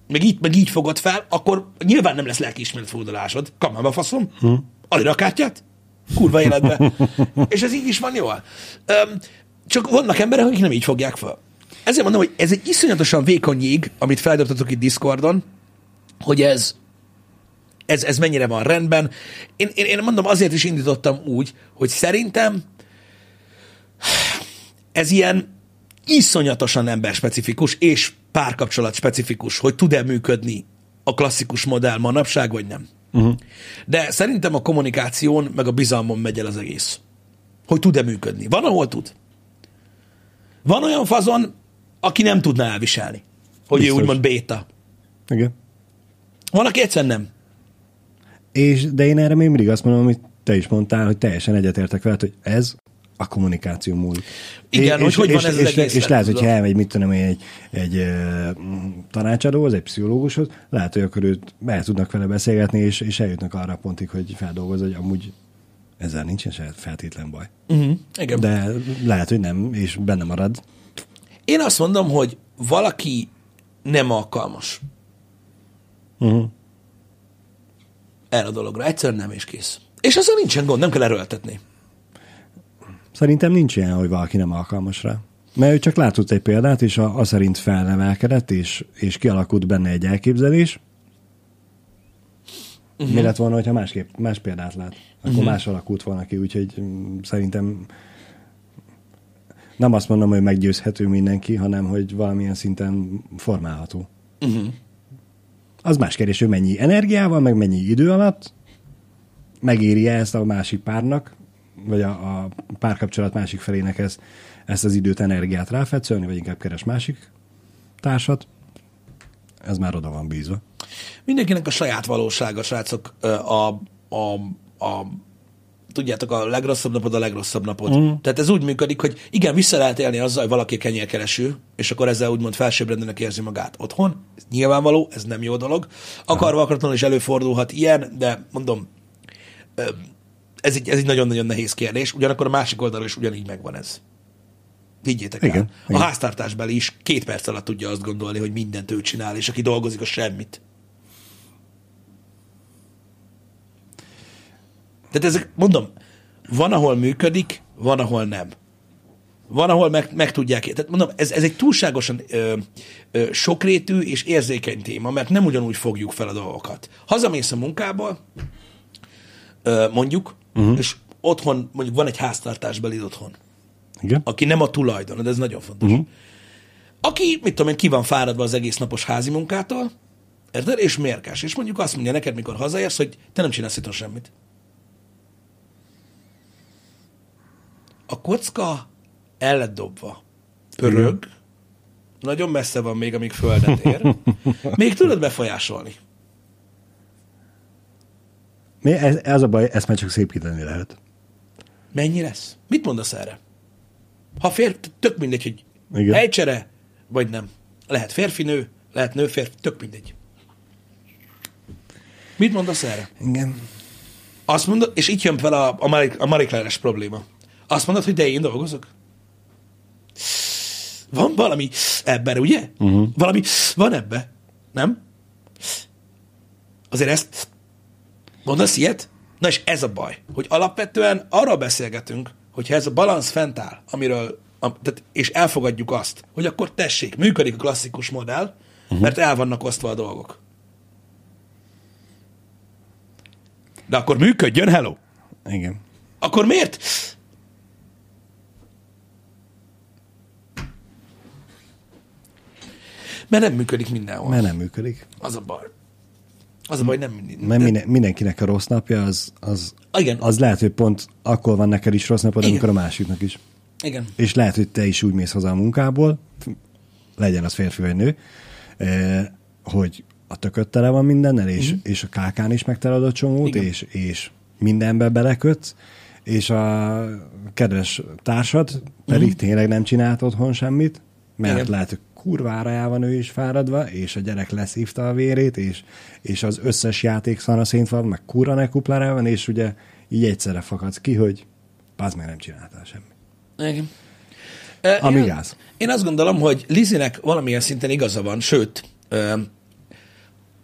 meg így, meg így fogod fel, akkor nyilván nem lesz lelkiismeret fordulásod. Kamába faszom, uh-huh. adj a kártyát, kurva életbe. És ez így is van jól. Um, csak vannak emberek, akik nem így fogják fel. Ezért mondom, hogy ez egy iszonyatosan vékony jég, amit feldobtatok itt Discordon, hogy ez, ez, ez mennyire van rendben. Én, én, én mondom, azért is indítottam úgy, hogy szerintem ez ilyen iszonyatosan emberspecifikus és párkapcsolat specifikus, hogy tud-e működni a klasszikus modell manapság, vagy nem. Uh-huh. De szerintem a kommunikáción, meg a bizalmon megy el az egész. Hogy tud-e működni. Van, ahol tud. Van olyan fazon, aki nem tudná elviselni. Hogy Biztos. ő úgymond béta. Igen. Van, aki egyszerűen nem. És, de én erre még mindig azt mondom, amit te is mondtál, hogy teljesen egyetértek veled, hogy ez a kommunikáció múlik. Igen, hogy hogy van ez az és, egész és lehet, hogyha elmegy, mit tudom én, egy, egy ö, tanácsadóhoz, egy pszichológushoz, lehet, hogy akkor őt el tudnak vele beszélgetni, és, és eljutnak arra a pontig, hogy feldolgoz, hogy amúgy ezzel nincsen se feltétlen baj. Uh-huh. Igen. De lehet, hogy nem, és benne marad. Én azt mondom, hogy valaki nem alkalmas Uh-huh. erre a dologra. Egyszerűen nem, és kész. És azzal nincsen gond, nem kell erőltetni. Szerintem nincs ilyen, hogy valaki nem alkalmas rá. Mert ő csak látott egy példát, és a, a szerint felnevelkedett, és, és kialakult benne egy elképzelés. Uh-huh. Mi lett volna, hogyha másképp, más példát lát? Akkor uh-huh. más alakult volna ki, úgyhogy mm, szerintem nem azt mondom, hogy meggyőzhető mindenki, hanem hogy valamilyen szinten formálható. Uh-huh. Az más kérdés, hogy mennyi energiával, meg mennyi idő alatt megéri ezt a másik párnak, vagy a, a párkapcsolat másik felének ezt, ezt az időt, energiát ráfetszölni, vagy inkább keres másik társat. Ez már oda van bízva. Mindenkinek a saját valósága, srácok, a, a, a tudjátok, a legrosszabb napod a legrosszabb napod. Mm. Tehát ez úgy működik, hogy igen, vissza lehet élni azzal, hogy valaki kenyérkereső, és akkor ezzel úgymond felsőbbrendűnek érzi magát otthon. Ez nyilvánvaló, ez nem jó dolog. Akarva akaratlanul is előfordulhat ilyen, de mondom, ez egy, ez egy nagyon-nagyon nehéz kérdés. Ugyanakkor a másik oldalról is ugyanígy megvan ez. Higgyétek Igen, el. A igen. háztartásbeli is két perc alatt tudja azt gondolni, hogy mindent ő csinál, és aki dolgozik, az semmit. Tehát ezek, mondom, van, ahol működik, van, ahol nem. Van, ahol meg, meg tudják. Tehát mondom, ez, ez egy túlságosan ö, ö, sokrétű és érzékeny téma, mert nem ugyanúgy fogjuk fel a dolgokat. Hazamész a munkából, ö, mondjuk, uh-huh. és otthon, mondjuk van egy háztartásbeli otthon, Igen? aki nem a tulajdon, de ez nagyon fontos. Uh-huh. Aki, mit tudom én, ki van fáradva az egész napos házi munkától, érted? És mérges. És mondjuk azt mondja neked, mikor hazaérsz, hogy te nem csinálsz itthon semmit. A kocka el lett dobva. Pörög. Nagyon messze van még, amíg földet ér. Még tudod befolyásolni. Mi, ez, ez a baj, ezt már csak szépíteni lehet. Mennyi lesz? Mit mondasz erre? Ha fér, tök mindegy, hogy Igen. helycsere, vagy nem. Lehet férfi-nő, lehet nő-férfi, tök mindegy. Mit mondasz erre? Igen. Azt mondod, és itt jön fel a, a, Marie, a Marie Claire-es probléma. Azt mondod, hogy de én dolgozok? Van valami ebben, ugye? Uh-huh. Valami van ebbe, nem? Azért ezt mondasz ilyet? Na és ez a baj, hogy alapvetően arról beszélgetünk, hogyha ez a balansz fent áll, amiről, a, tehát, és elfogadjuk azt, hogy akkor tessék, működik a klasszikus modell, uh-huh. mert el vannak osztva a dolgok. De akkor működjön, hello! Igen. Akkor miért? Mert nem működik mindenhol. Mert nem működik. Az a baj. Az a baj, nem mindig. Mert minden, mindenkinek a rossz napja, az, az, Igen. az lehet, hogy pont akkor van neked is rossz napod, Igen. amikor a másiknak is. Igen. És lehet, hogy te is úgy mész haza a munkából, legyen az férfi vagy nő, eh, hogy a tököt tele van mindennel, és, uh-huh. és a kákán is megtalad a csomót, Igen. és, és mindenbe belekötsz, és a kedves társad pedig uh-huh. tényleg nem csinált otthon semmit, mert Igen. lehet, hogy kurvára el van ő is fáradva, és a gyerek leszívta a vérét, és, és az összes játék szanaszint van, meg kurva ne kuplára van, és ugye így egyszerre fakadsz ki, hogy az meg nem csináltál semmit. Igen. Ö, Ami én- gáz. Én azt gondolom, hogy Lizinek valamilyen szinten igaza van, sőt, ö,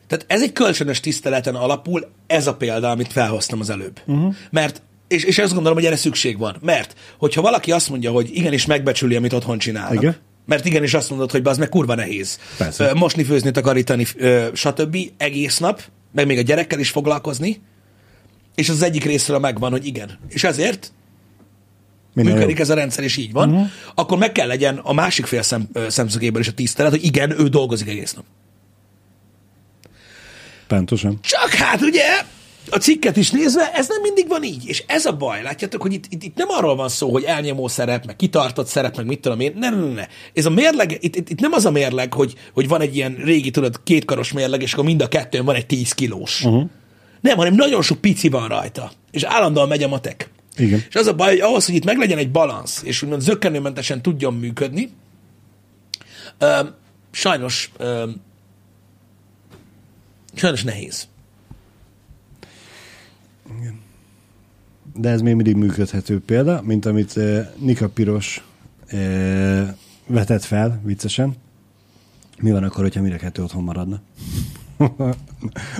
tehát ez egy kölcsönös tiszteleten alapul, ez a példa, amit felhoztam az előbb. Uh-huh. Mert, és, és azt gondolom, hogy erre szükség van. Mert, hogyha valaki azt mondja, hogy igenis megbecsüli, amit otthon csinálnak, Igen. Mert igenis azt mondod, hogy az meg kurva nehéz. Persze. Mosni, főzni, takarítani, stb. egész nap, meg még a gyerekkel is foglalkozni, és az egyik részről megvan, hogy igen. És ezért Minden működik jó. ez a rendszer, és így van, uh-huh. akkor meg kell legyen a másik fél szem, szemszögéből is a tisztelet, hogy igen, ő dolgozik egész nap. Pontosan. Csak hát ugye a cikket is nézve, ez nem mindig van így. És ez a baj, látjátok, hogy itt, itt, itt nem arról van szó, hogy elnyomó szerep, meg kitartott szerep, meg mit tudom én. Ne, ne, ne, ne. Ez a mérleg, itt, itt, itt nem az a mérleg, hogy, hogy van egy ilyen régi, tudod, kétkaros mérleg, és akkor mind a kettőn van egy 10 kilós. Uh-huh. Nem, hanem nagyon sok pici van rajta. És állandóan megy a matek. Igen. És az a baj, hogy ahhoz, hogy itt meglegyen egy balansz, és úgymond zöggenőmentesen tudjon működni, ö, sajnos ö, sajnos nehéz. De ez még mindig működhető példa, mint amit uh, Nika Piros uh, vetett fel, viccesen. Mi van akkor, hogyha mire kettő otthon maradna?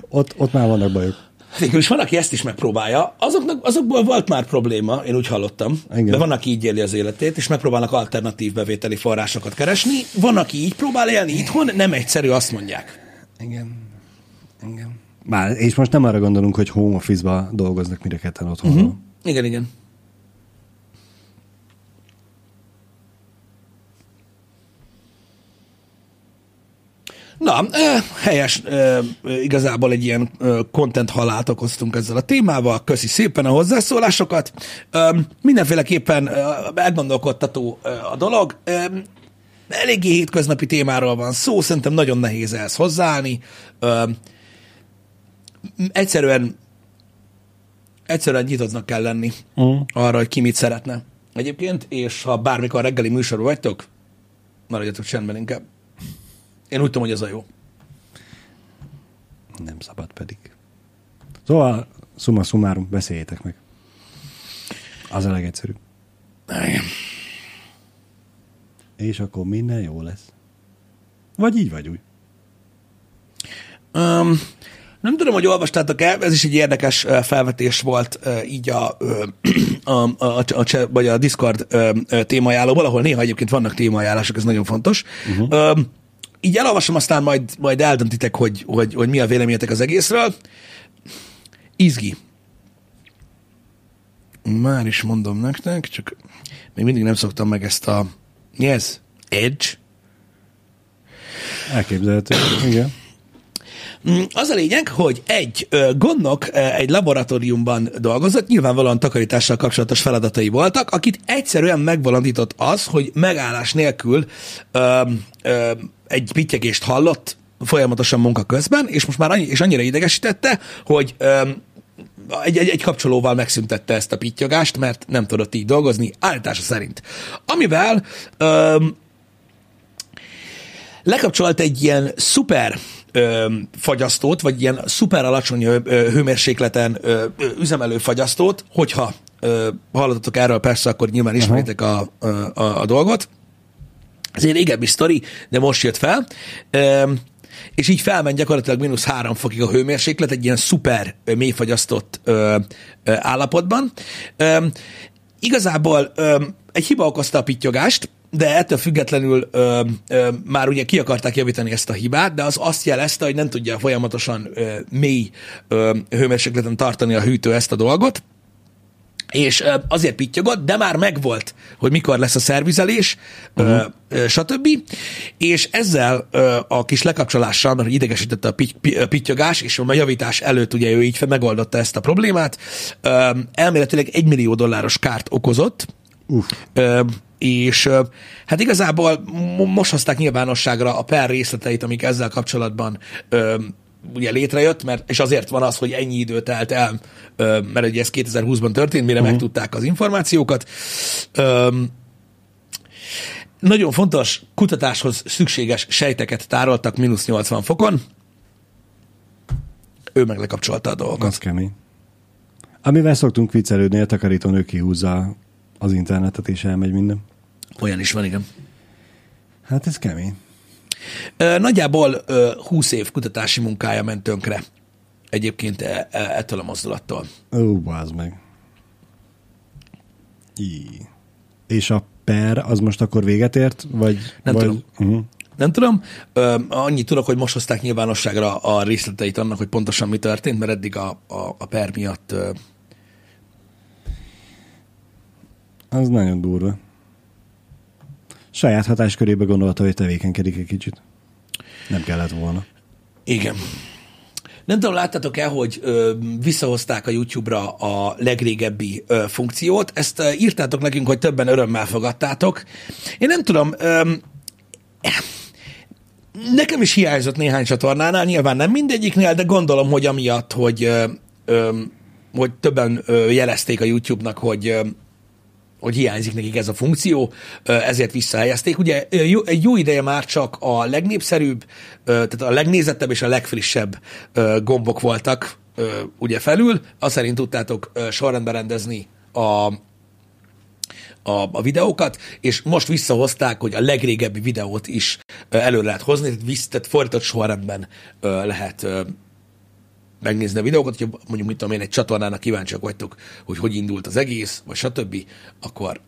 ott, ott már vannak bajok. Végül is van, aki ezt is megpróbálja. Azoknak, azokból volt már probléma, én úgy hallottam. Igen. De van, aki így éli az életét, és megpróbálnak alternatív bevételi forrásokat keresni. Van, aki így próbál élni itthon, nem egyszerű, azt mondják. Igen. Igen. Már, és most nem arra gondolunk, hogy home office-ba dolgoznak mire ketten otthon. Mhm. Uh-huh. Igen, igen. Na, helyes, igazából egy ilyen content halált okoztunk ezzel a témával. Köszi szépen a hozzászólásokat. Mindenféleképpen elgondolkodtató a dolog. Eléggé hétköznapi témáról van szó, szerintem nagyon nehéz ehhez hozzáállni. Egyszerűen egyszerűen nyitottnak kell lenni Uh-huh. arra, hogy ki mit szeretne. Egyébként, és ha bármikor reggeli műsorban vagytok, maradjatok csendben inkább. Én úgy tudom, hogy ez a jó. Nem szabad pedig. Szóval, summa summarum, beszéljétek meg. Az a legegyszerűbb. Igen. És akkor minden jó lesz. Vagy így, vagy úgy. Um, nem tudom, hogy olvastátok-e, ez is egy érdekes felvetés volt így a, a, a, a, a, vagy a Discord témaajánlóból, ahol néha egyébként vannak témaajánlások, ez nagyon fontos. Uh-huh. Um, így elolvasom, aztán majd, majd eldöntitek, hogy, hogy, hogy mi a véleményetek az egészről. Izgi. Már is mondom nektek, csak még mindig nem szoktam meg ezt a... Mi ez? Edge? Elképzelhető. Igen. Mm, Az a lényeg, hogy egy gondnok egy laboratóriumban dolgozott, nyilvánvalóan takarítással kapcsolatos feladatai voltak, akit egyszerűen megvalandított az, hogy megállás nélkül ö, ö, egy pittyegést hallott folyamatosan munka közben, és most már annyi, és annyira idegesítette, hogy ö, egy, egy, egy kapcsolóval megszüntette ezt a pittyogást, mert nem tudott így dolgozni, állítása szerint. Amivel ö, lekapcsolt egy ilyen szuper ö, fagyasztót, vagy ilyen szuper alacsony ö, hőmérsékleten ö, üzemelő fagyasztót, hogyha ö, hallottatok erről persze, akkor nyilván ismeritek a, a, a, a dolgot. Ez egy régebbi sztori, de most jött fel. Ö, és így felment gyakorlatilag mínusz három fokig a hőmérséklet egy ilyen szuper mélyfagyasztott ö, ö, állapotban. Ö, igazából ö, egy hiba okozta a pittyogást, de ettől függetlenül ö, ö, már ugye ki akarták javítani ezt a hibát, de az azt jelezte, hogy nem tudja folyamatosan ö, mély ö, hőmérsékleten tartani a hűtő ezt a dolgot, és ö, azért pittyogott, de már megvolt, hogy mikor lesz a szervizelés, uh-huh. ö, ö, stb. És ezzel ö, a kis lekapcsolással, mert idegesítette a pi- pi- a pittyogás, és a javítás előtt ugye ő így megoldotta ezt a problémát, ö, elméletileg egy millió dolláros kárt okozott, Uff. Ö, és hát igazából mo- most hozták nyilvánosságra a per részleteit, amik ezzel kapcsolatban ö, ugye létrejött, mert, és azért van az, hogy ennyi idő telt el, ö, mert ugye ez 2020-ban történt, mire uh-huh. megtudták az információkat. Ö, nagyon fontos kutatáshoz szükséges sejteket tároltak mínusz 80 fokon. Ő meg lekapcsolta a dolgokat. Az kemény. Amivel szoktunk viccelődni, a takarítónő kihúzza az internetet, és elmegy minden. Olyan is van, igen. Hát ez kemény. Nagyjából ö, 20 év kutatási munkája ment tönkre egyébként e- e- ettől a mozdulattól. Ó, bázd meg. Í. És a per az most akkor véget ért? Vagy, Nem vagy... tudom. Uh-huh. Nem tudom, ö, annyit tudok, hogy most hozták nyilvánosságra a részleteit annak, hogy pontosan mi történt, mert eddig a, a, a per miatt ö, Az nagyon durva. Saját hatáskörébe gondolta, hogy tevékenykedik egy kicsit. Nem kellett volna. Igen. Nem tudom, láttátok-e, hogy ö, visszahozták a YouTube-ra a legrégebbi ö, funkciót. Ezt ö, írtátok nekünk, hogy többen örömmel fogadtátok. Én nem tudom, ö, nekem is hiányzott néhány csatornánál, nyilván nem mindegyiknél, de gondolom, hogy amiatt, hogy, ö, ö, hogy többen ö, jelezték a YouTube-nak, hogy ö, hogy hiányzik nekik ez a funkció, ezért visszahelyezték. Ugye egy jó ideje már csak a legnépszerűbb, tehát a legnézettebb és a legfrissebb gombok voltak ugye felül. Azt szerint tudtátok sorrendben rendezni a, a, a videókat, és most visszahozták, hogy a legrégebbi videót is elő lehet hozni, tehát, tehát fordított sorrendben lehet megnézni a videókat, hogyha mondjuk, mit tudom én, egy csatornának kíváncsiak vagytok, hogy hogy indult az egész, vagy stb., akkor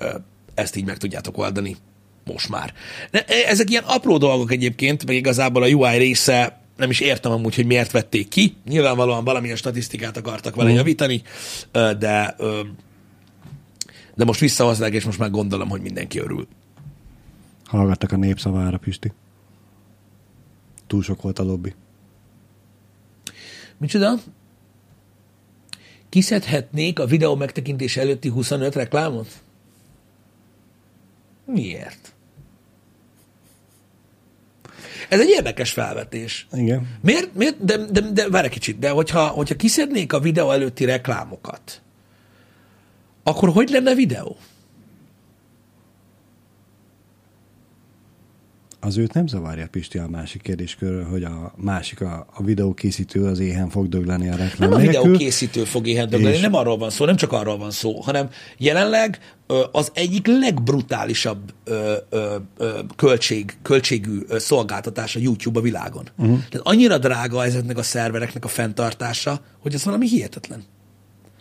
ezt így meg tudjátok oldani most már. De ezek ilyen apró dolgok egyébként, meg igazából a UI része nem is értem amúgy, hogy miért vették ki. Nyilvánvalóan valamilyen statisztikát akartak vele javítani, ö, de de most visszahozzák, és most már gondolom, hogy mindenki örül. Hallgattak a népszavára, Pisti. Túl sok volt a lobby. Micsoda? Kiszedhetnék a videó megtekintése előtti 25 reklámot? Miért? Ez egy érdekes felvetés. Igen. Miért? miért? De, de, de várj egy kicsit, de hogyha, hogyha kiszednék a videó előtti reklámokat, akkor hogy lenne videó? Az őt nem zavarja, Pisti, a másik kérdéskörről, hogy a másik, a, a videókészítő az éhen fog dögleni a reklám Nem a nélkül. videókészítő fog éhen dögleni, És- nem arról van szó, nem csak arról van szó, hanem jelenleg az egyik legbrutálisabb ö, ö, ö, költség, költségű szolgáltatás a YouTube a világon. Uh-huh. Tehát annyira drága ezeknek a szervereknek a fenntartása, hogy ez valami hihetetlen.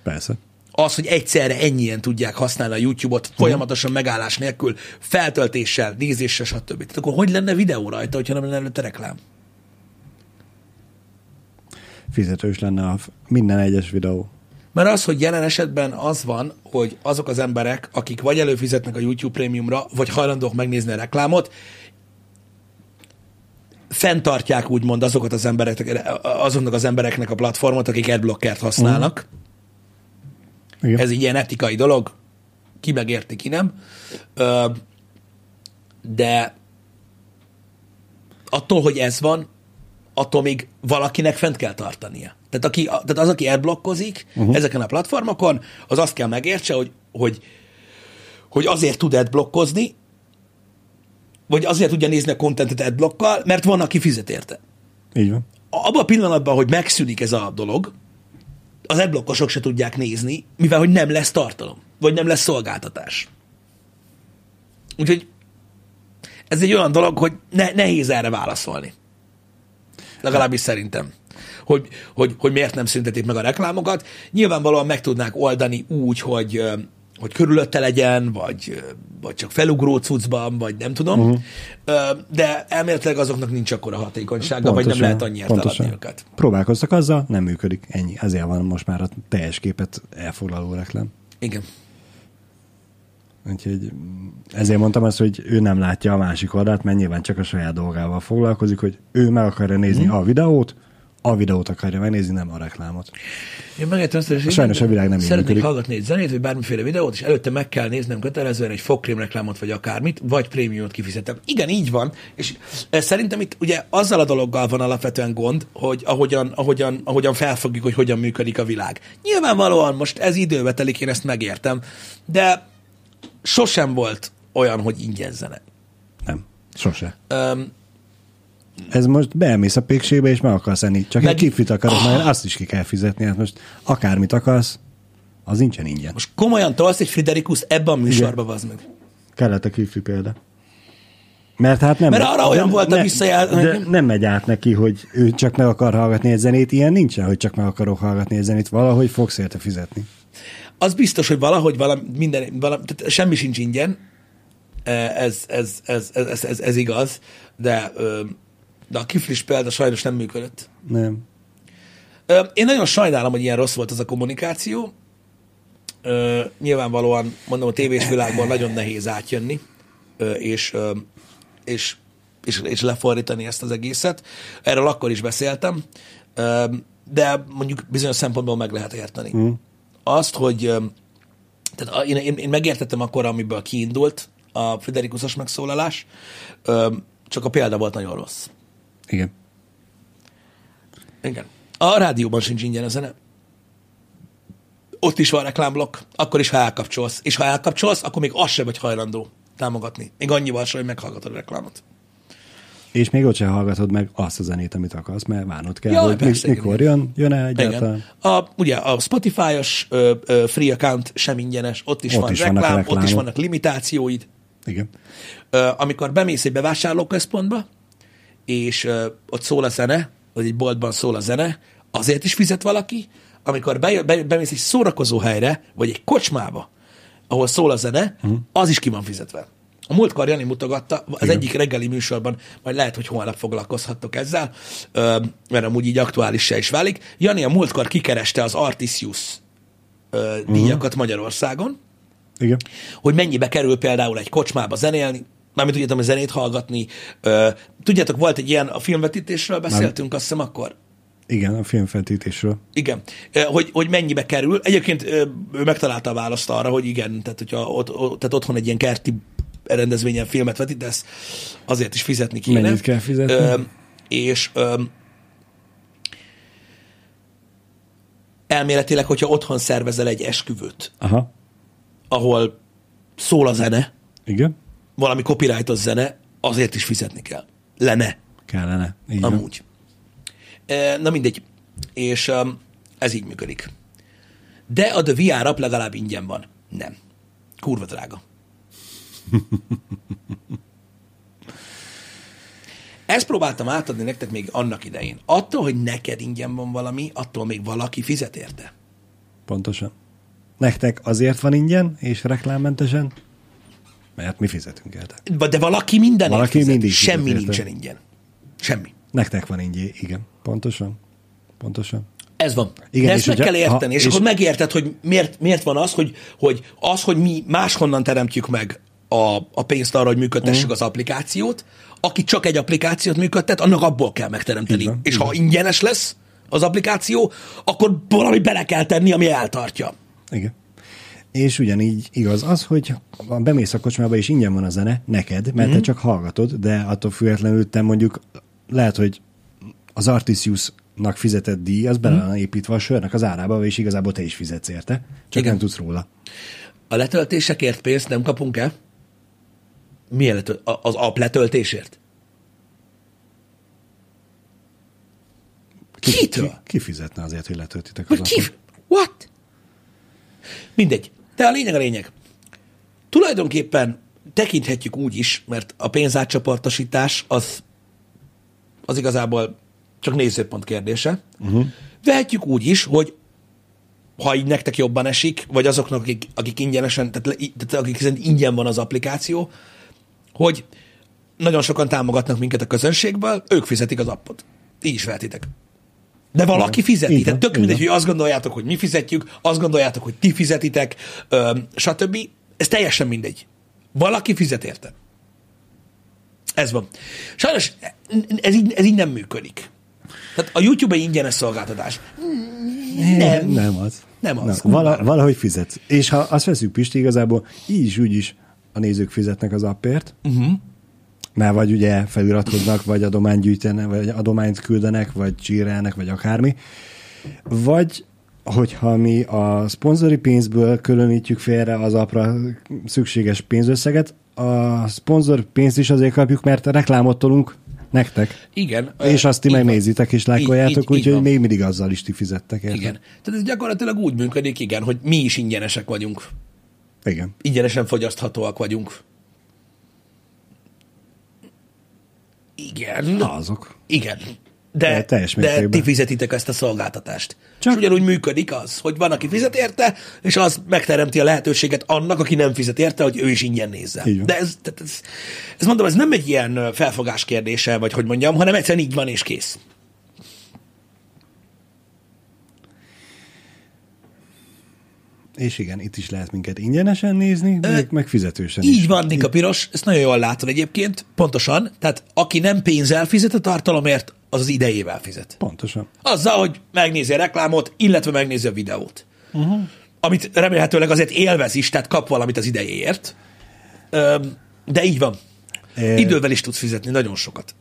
Persze. Az, hogy egyszerre ennyien tudják használni a YouTube-ot folyamatosan megállás nélkül, feltöltéssel, nézéssel, stb. Tehát akkor hogy lenne videó rajta, hogyha nem lenne előtte reklám? Fizetős lenne a minden egyes videó. Mert az, hogy jelen esetben az van, hogy azok az emberek, akik vagy előfizetnek a YouTube prémiumra, vagy hajlandók megnézni a reklámot, fenntartják úgymond azokat az emberek, azoknak az embereknek a platformot, akik adblockert használnak. Igen. Ez egy ilyen etikai dolog, ki megérti, ki nem. Ö, de attól, hogy ez van, attól még valakinek fent kell tartania. Tehát, aki, tehát az, aki adblockozik uh-huh. ezeken a platformokon, az azt kell megértse, hogy, hogy, hogy azért tud adblockozni, vagy azért tudja nézni a contentet adblockkal, mert van, aki fizet érte. Így van. Abban a pillanatban, hogy megszűnik ez a dolog, az adblockosok se tudják nézni, mivel hogy nem lesz tartalom, vagy nem lesz szolgáltatás. Úgyhogy ez egy olyan dolog, hogy ne, nehéz erre válaszolni. Legalábbis szerintem. Hogy, hogy, hogy miért nem szüntetik meg a reklámokat. Nyilvánvalóan meg tudnák oldani úgy, hogy, hogy körülötte legyen, vagy, vagy csak felugró cuccban, vagy nem tudom. Uh-huh. De elméletileg azoknak nincs akkora hatékonysága, vagy nem lehet annyiért eladni őket. Próbálkoztak azzal, nem működik. Ennyi. Ezért van most már a teljes képet elfoglaló reklám. Igen. Úgyhogy mm, ezért mondtam azt, hogy ő nem látja a másik oldalt, mert nyilván csak a saját dolgával foglalkozik, hogy ő meg akarja nézni Mhm. a videót, a videót akarja megnézni, nem a reklámot. Én megértem azt, hogy Sajnos a világ nem Szeretnék működik. hallgatni egy zenét, vagy bármiféle videót, és előtte meg kell néznem kötelezően egy fogkrém reklámot, vagy akármit, vagy prémiumot kifizetem. Igen, így van, és eh, szerintem itt ugye azzal a dologgal van alapvetően gond, hogy ahogyan, ahogyan, ahogyan felfogjuk, hogy hogyan működik a világ. Nyilvánvalóan most ez időbe telik, én ezt megértem, de sosem volt olyan, hogy ingyen zene. Nem. Sose. Um, Ez most beelmész a pékségbe, és meg akarsz enni. Csak Meg- egy kiflit akarok, mert azt is ki kell fizetni. Hát most akármit akarsz, az nincsen ingyen. most komolyan tolsz egy Friderikus ebben a műsorban, az meg. Kellett a kifli példa. Mert hát nem... Mert arra olyan volt a visszajel- De nem megy át neki, hogy ő csak meg akar hallgatni egy zenét. Ilyen nincsen, hogy csak meg akarok hallgatni egy zenét. Valahogy fogsz érte fizetni. az biztos, hogy valahogy valami, minden, valami, tehát semmi sincs ingyen, ez, ez, ez, ez, ez, ez, ez igaz, de, de a kiflis példa sajnos nem működött. Nem. Én nagyon sajnálom, hogy ilyen rossz volt az a kommunikáció. Nyilvánvalóan, mondom, a tévés világból nagyon nehéz átjönni, és, és, és, és lefordítani ezt az egészet. Erről akkor is beszéltem, de mondjuk bizonyos szempontból meg lehet érteni. Mm. Azt, hogy tehát én, én, én megértettem akkor, amiből kiindult a Fridericusos megszólalás, csak a példa volt nagyon rossz. Igen. Igen. A rádióban sincs ingyen a zene. ott is van reklámblokk, akkor is, ha elkapcsolsz. És ha elkapcsolsz, akkor még azt sem vagy hajlandó támogatni. Még annyival sem, hogy meghallgatod a reklámot. És még ott sem hallgatod meg azt a zenét, amit akarsz, mert várnod kell, Ja, hogy persze, mi- mikor jön, jön-e egyáltalán. Igen. A, ugye a Spotify-os ö, ö, free account sem ingyenes, ott is Ott van is vannak reklám, ott is vannak limitációid. Igen. Ö, amikor bemész egy bevásárlóközpontba, és ö, ott szól a zene, vagy egy boltban szól a zene, azért is fizet valaki, amikor bejö, be, bemész egy szórakozó helyre, vagy egy kocsmába, ahol szól a zene, uh-huh. az is ki van fizetve. A múltkor Jani mutogatta, az Igen. egyik reggeli műsorban, majd lehet, hogy holnap foglalkozhattok ezzel, ö, mert amúgy így aktuális is válik. Jani a múltkor kikereste az Artisius ö, díjakat uh-huh. Magyarországon, Igen. hogy mennyibe kerül például egy kocsmába zenélni, mármint tudjátok, a zenét hallgatni. Ö, tudjátok, volt egy ilyen, a filmvetítésről beszéltünk, azt hiszem akkor. Igen, a filmfeltítésről. Igen, hogy, hogy mennyibe kerül. Egyébként ő megtalálta a választ arra, hogy igen, tehát hogyha ott, ott, tehát otthon egy ilyen kerti rendezvényen filmet vetítesz, azért is fizetni kéne. Mennyit kell fizetni? Ö, és ö, elméletileg, hogyha otthon szervezel egy esküvőt, Aha. ahol szól a zene, Igen. Valami copyrightos zene, azért is fizetni kell. Lene, Kellene. Így van. amúgy. E, Na mindegy. És um, ez így működik. De a The VR app legalább ingyen van. Nem. Kurva drága. Ezt próbáltam átadni nektek még annak idején. Attól, hogy neked ingyen van valami, attól még valaki fizet érte. Pontosan. Nektek azért van ingyen és reklámmentesen, mert mi fizetünk érte. De valaki minden Valaki fizet. mindig fizet Semmi érte. nincsen ingyen. Semmi. Nektek van ingyen, igen. Pontosan. Pontosan. Ez van. Igen, Igen, De ezt és meg hogyha- kell érteni, ha- és, és- akkor megérted, hogy miért, miért van az, hogy, hogy az, hogy mi máshonnan teremtjük meg a, a pénzt arra, hogy működtessük Mhm. az applikációt, aki csak egy applikációt működtet, annak abból kell megteremteni. Van, és így ha ingyenes lesz az applikáció, akkor valami bele kell tenni, ami eltartja. Igen. És ugyanígy igaz az, hogy ha bemész a kocsmába és ingyen van a zene, neked, mert Mhm. mm-hmm. te csak hallgatod, de attól függetlenül te mondjuk lehet, hogy az Artisiusnak fizetett díj, az bele Mhm. van építve a sörnek az árába, és igazából te is fizetsz érte, csak Igen. Nem tudsz róla. A letöltésekért pénzt nem kapunk-e? Milyen az app letöltésért? Kitől? Ki, ki fizetne azért, hogy letöltitek az ki? What? Mindegy. De a lényeg a lényeg. Tulajdonképpen tekinthetjük úgy is, mert a pénzátcsoportosítás az, az igazából csak nézőpont kérdése. Uh-huh. Vehetjük úgy is, hogy ha így nektek jobban esik, vagy azoknak, akik, akik ingyenesen, tehát, tehát akik szerint ingyen van az applikáció, hogy nagyon sokan támogatnak minket a közönségből, ők fizetik az appot. Így is vehetitek. De valaki fizeti. Van, Tehát tök így mindegy, hogy azt gondoljátok, hogy mi fizetjük, azt gondoljátok, hogy ti fizetitek, ö, stb. Ez teljesen mindegy. Valaki fizet érte. Ez van. Sajnos ez így, ez így nem működik. Tehát a YouTube egy ingyenes szolgáltatás. Nem. Nem az. Nem az. Nem. Vala, valahogy fizetsz. És ha azt veszük Pisti, igazából így is úgy is a nézők fizetnek az appért, uh-huh. Mert vagy ugye feliratkoznak, vagy adományt gyűjtenek, vagy adományt küldenek, vagy csírelnek, vagy akármi. Vagy hogyha mi a szponzori pénzből különítjük félre az apra szükséges pénzösszeget, a szponzor pénzt is azért kapjuk, mert reklámot tolunk nektek. Igen. És azt ti megnézitek és lájkoljátok, úgyhogy még mindig azzal is ti fizettek. Érted? Igen. Tehát ez gyakorlatilag úgy működik, igen, hogy mi is ingyenesek vagyunk. Igen. Ingyenesen fogyaszthatóak vagyunk. Igen. Azok. Igen. De, De teljes de ti fizetitek ezt a szolgáltatást. Csak... És ugyanúgy működik az, hogy van, aki fizet érte, és az megteremti a lehetőséget annak, aki nem fizet érte, hogy ő is ingyen nézze. Van. De ez, tehát ez, ez mondom, ez nem egy ilyen felfogás kérdése, vagy hogy mondjam, hanem egyszerűen így van és kész. És igen, itt is lehet minket ingyenesen nézni, meg, meg fizetősen is. Így van, Nika Piros, ezt nagyon jól látod egyébként, pontosan. Tehát aki nem pénzzel fizet a tartalomért, az az idejével fizet. Pontosan. Azzal, hogy megnézi a reklámot, illetve megnézi a videót. Uh-huh. Amit remélhetőleg azért élvez is, tehát kap valamit az idejéért. De így van. É. Idővel is tudsz fizetni nagyon sokat.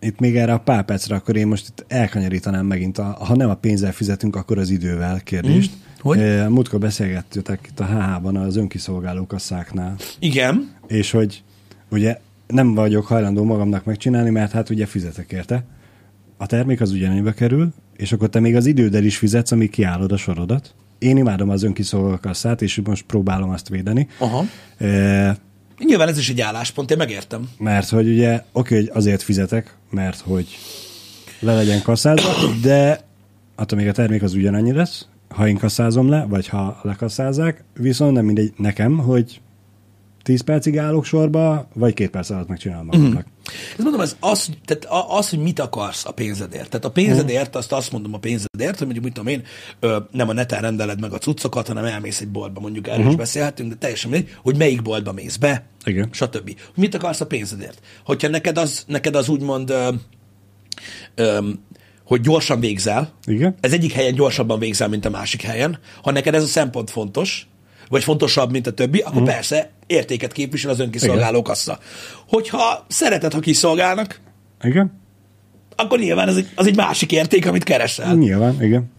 Itt még erre a pár percre, akkor én most itt elkanyarítanám megint, a, ha nem a pénzzel fizetünk, akkor az idővel kérdést. Mm. Hogy? Eh, Múltkor beszélgettük itt a HH-ban az önkiszolgáló kasszáknál, Igen. és hogy ugye nem vagyok hajlandó magamnak megcsinálni, mert hát ugye fizetek érte. A termék az ugyanannyiba kerül, és akkor te még az időddel is fizetsz, amíg kiállod a sorodat. Én imádom az önkiszolgáló kasszát, és most próbálom azt védeni. Aha. Eh, Nyilván ez is egy álláspont, én megértem. Mert hogy ugye, oké, hogy azért fizetek, mert hogy le legyen kasszázva, de attól még a termék az ugyanannyi lesz, ha én kasszázom le, vagy ha lekasszázzák, viszont nem mindegy nekem, hogy 10 percig állok sorba, vagy két perc alatt megcsinálom magamnak. Mm. Ez mondom, az, az, tehát az, hogy mit akarsz a pénzedért. Tehát a pénzedért, azt azt mondom a pénzedért, hogy mondjuk, mit tudom én, ö, nem a neten rendeled meg a cuccokat, hanem elmész egy boltba, mondjuk erről uh-huh. is beszélhetünk, de teljesen mindegy, hogy melyik boltba mész be, Igen. stb. Mit akarsz a pénzedért. Hogyha neked az, neked az úgymond, ö, ö, hogy gyorsan végzel, Igen? ez egyik helyen gyorsabban végzel, mint a másik helyen. Ha neked ez a szempont fontos, vagy fontosabb, mint a többi, akkor persze értéket képvisel az önkiszolgáló kassa. Hogyha szereted, ha kiszolgálnak, Igen? akkor nyilván az egy, az egy másik érték, amit keresel. Nyilván, igen.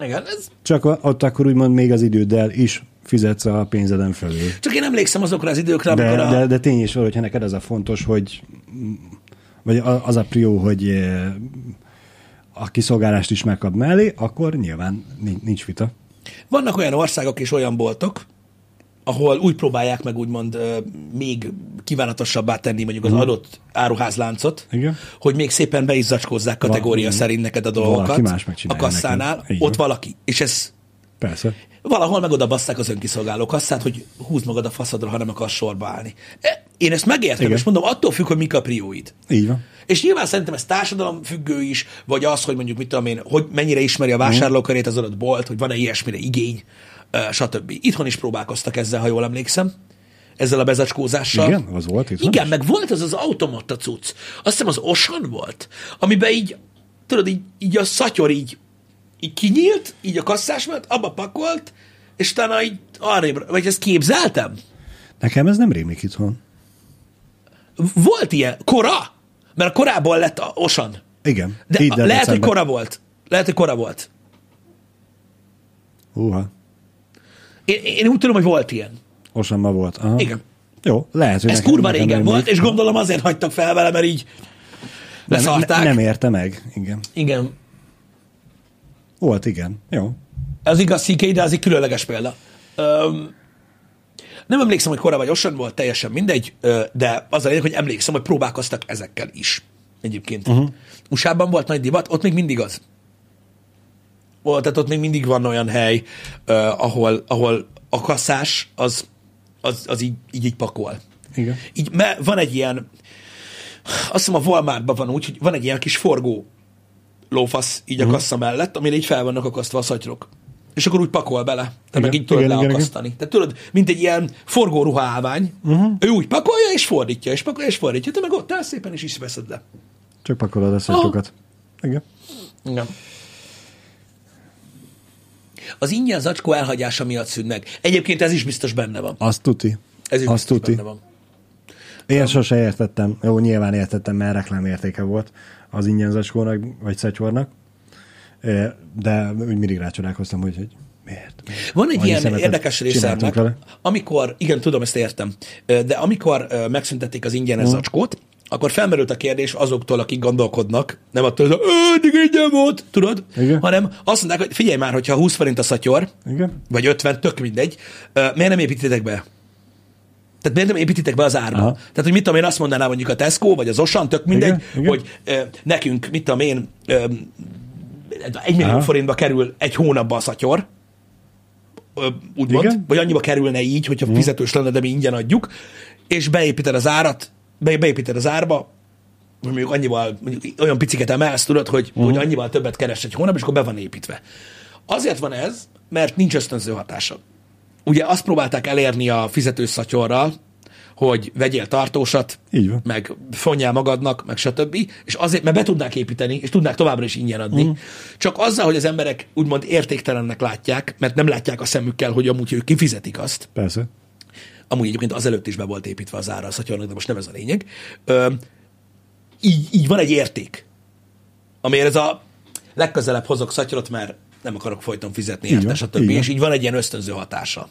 Igen, ez, Csak ott akkor úgymond még az időddel is fizetsz a pénzeden felül. csak én emlékszem azokra az időkre, De, amikor a... de, de tény is van, hogyha neked az a fontos, hogy vagy az a prió, hogy eh, a kiszolgálást is megkap mellé, akkor nyilván nincs, vita. Vannak olyan országok és olyan boltok, ahol úgy próbálják meg úgymond még kívánatosabbá tenni mondjuk az adott áruházláncot. Igen. hogy még szépen be is zacskózzák kategória Val- szerint neked a dolgokat valaki más a kasszánál, ott valaki. És ez Persze. Valahol meg oda basszák az önkiszolgáló kasszát, hogy húzd magad a faszadra, ha nem akarsz sorba állni. E, Én ezt megértem, Igen. és mondom, attól függ, hogy mik a prióid. Így van. És nyilván szerintem ez társadalom függő is, vagy az, hogy mondjuk mit tudom én, hogy mennyire ismeri a vásárlókörét az adott bolt, hogy van-e ilyesmire igény, stb. Itthon is próbálkoztak ezzel, ha jól emlékszem, ezzel a bezacskózással. Igen, az volt itt. Igen, meg volt az az automata cucc. Azt hiszem az Osan volt, amiben így, tudod, így, így a szatyor így, így kinyílt, így a kasszás mellett, abba pakolt, és utána így arrébb, vagy ezt képzeltem? Nekem ez nem rémlik itthon. Volt ilyen, kora? Mert korábban lett a Osan. Igen. De el, lehet, hogy december- kora volt. Lehet, hogy kora volt. Húha. Én, én úgy tudom, hogy volt ilyen. Osanma volt. Aha. Igen. Jó, lehet, hogy Ez nekem- kurva nekem régen volt, és gondolom azért hagytak fel vele, mert így nem, leszarták. nem érte meg. Igen. Igen. Volt, igen. Jó. Ez igaz, CK, de az egy különleges példa. Öm, nem emlékszem, hogy vagy Osan volt, teljesen mindegy, de az a lényeg, hogy emlékszem, hogy próbálkoztak ezekkel is. Egyébként. Uh-huh. USA-ban volt nagy divat, ott még mindig az. Volt, tehát ott még mindig van olyan hely, uh, ahol, ahol a kasszás az, az, az így, így, így pakol. Igen. Így, mert van egy ilyen, azt hiszem a Walmartban van úgy, hogy van egy ilyen kis forgó lófasz így Mhm. a kassa mellett, amire így fel vannak akasztva a szatyrok. És akkor úgy pakol bele. Te Igen, meg így tudod igen, igen, leakasztani. Tehát tudod, mint egy ilyen forgó ruhaállvány. Mhm. Uh-huh. Ő úgy pakolja és fordítja, és pakolja és fordítja. Te meg ott állsz szépen és is veszed le. Csak pakolod a szatyokat. Igen. Igen. Az ingyen zacskó elhagyása miatt szűn meg. Egyébként ez is biztos benne van. Azt tuti. Ez is Azt biztos tuti. benne van. Én sose értettem. Jó, nyilván értettem, mert reklámértéke volt az ingyen zacskónak, vagy szatyornak. De úgy mindig rácsodálkoztam, hogy, hogy miért, miért? Van egy Annyi ilyen érdekes része ennek, amikor, igen, tudom, ezt értem, de amikor megszüntették az ingyenes Mhm. zacskót, akkor felmerült a kérdés azoktól, akik gondolkodnak, nem attól, hogy "Ö, eddig ingyen volt, tudod, Igen. hanem azt mondták, hogy figyelj már, hogyha 20 forint a szatyor, Igen. vagy 50, tök mindegy, miért nem építitek be? Tehát miért nem építitek be az árba? Aha. Tehát, hogy mit tudom én, azt mondaná mondjuk a Tesco, vagy az Osan, tök mindegy, Igen, igen. hogy ö, nekünk, mit tudom én, ö, egy millió Aha. forintba kerül egy hónapban a szatyor, ö, úgymond, Igen. vagy annyiba kerülne így, hogyha fizetős lenne, de mi ingyen adjuk, és beépíted az árat, be, beépíted az árba, mondjuk annyival, mondjuk olyan piciket emelsz, tudod, hogy, uh-huh. hogy annyival többet keres egy hónap, és akkor be van építve. Azért van ez, mert nincs ösztönző hatása. Ugye azt próbálták elérni a fizetős szatyorral, hogy vegyél tartósat, Így van. meg fonjál magadnak, meg stb. És azért, mert be tudnák építeni, és tudnák továbbra is ingyen adni. Mm. Csak azzal, hogy az emberek úgymond értéktelennek látják, mert nem látják a szemükkel, hogy amúgy ők kifizetik azt, Persze. amúgy egyébként azelőtt is be volt építve az ára a szatyornak, de most nem ez a lényeg. Ö, így, így van egy érték, amiért ez a legközelebb hozok szatyorot, mert nem akarok folyton fizetni Így érte, stb. így. És így van egy ilyen ösztönző hatása.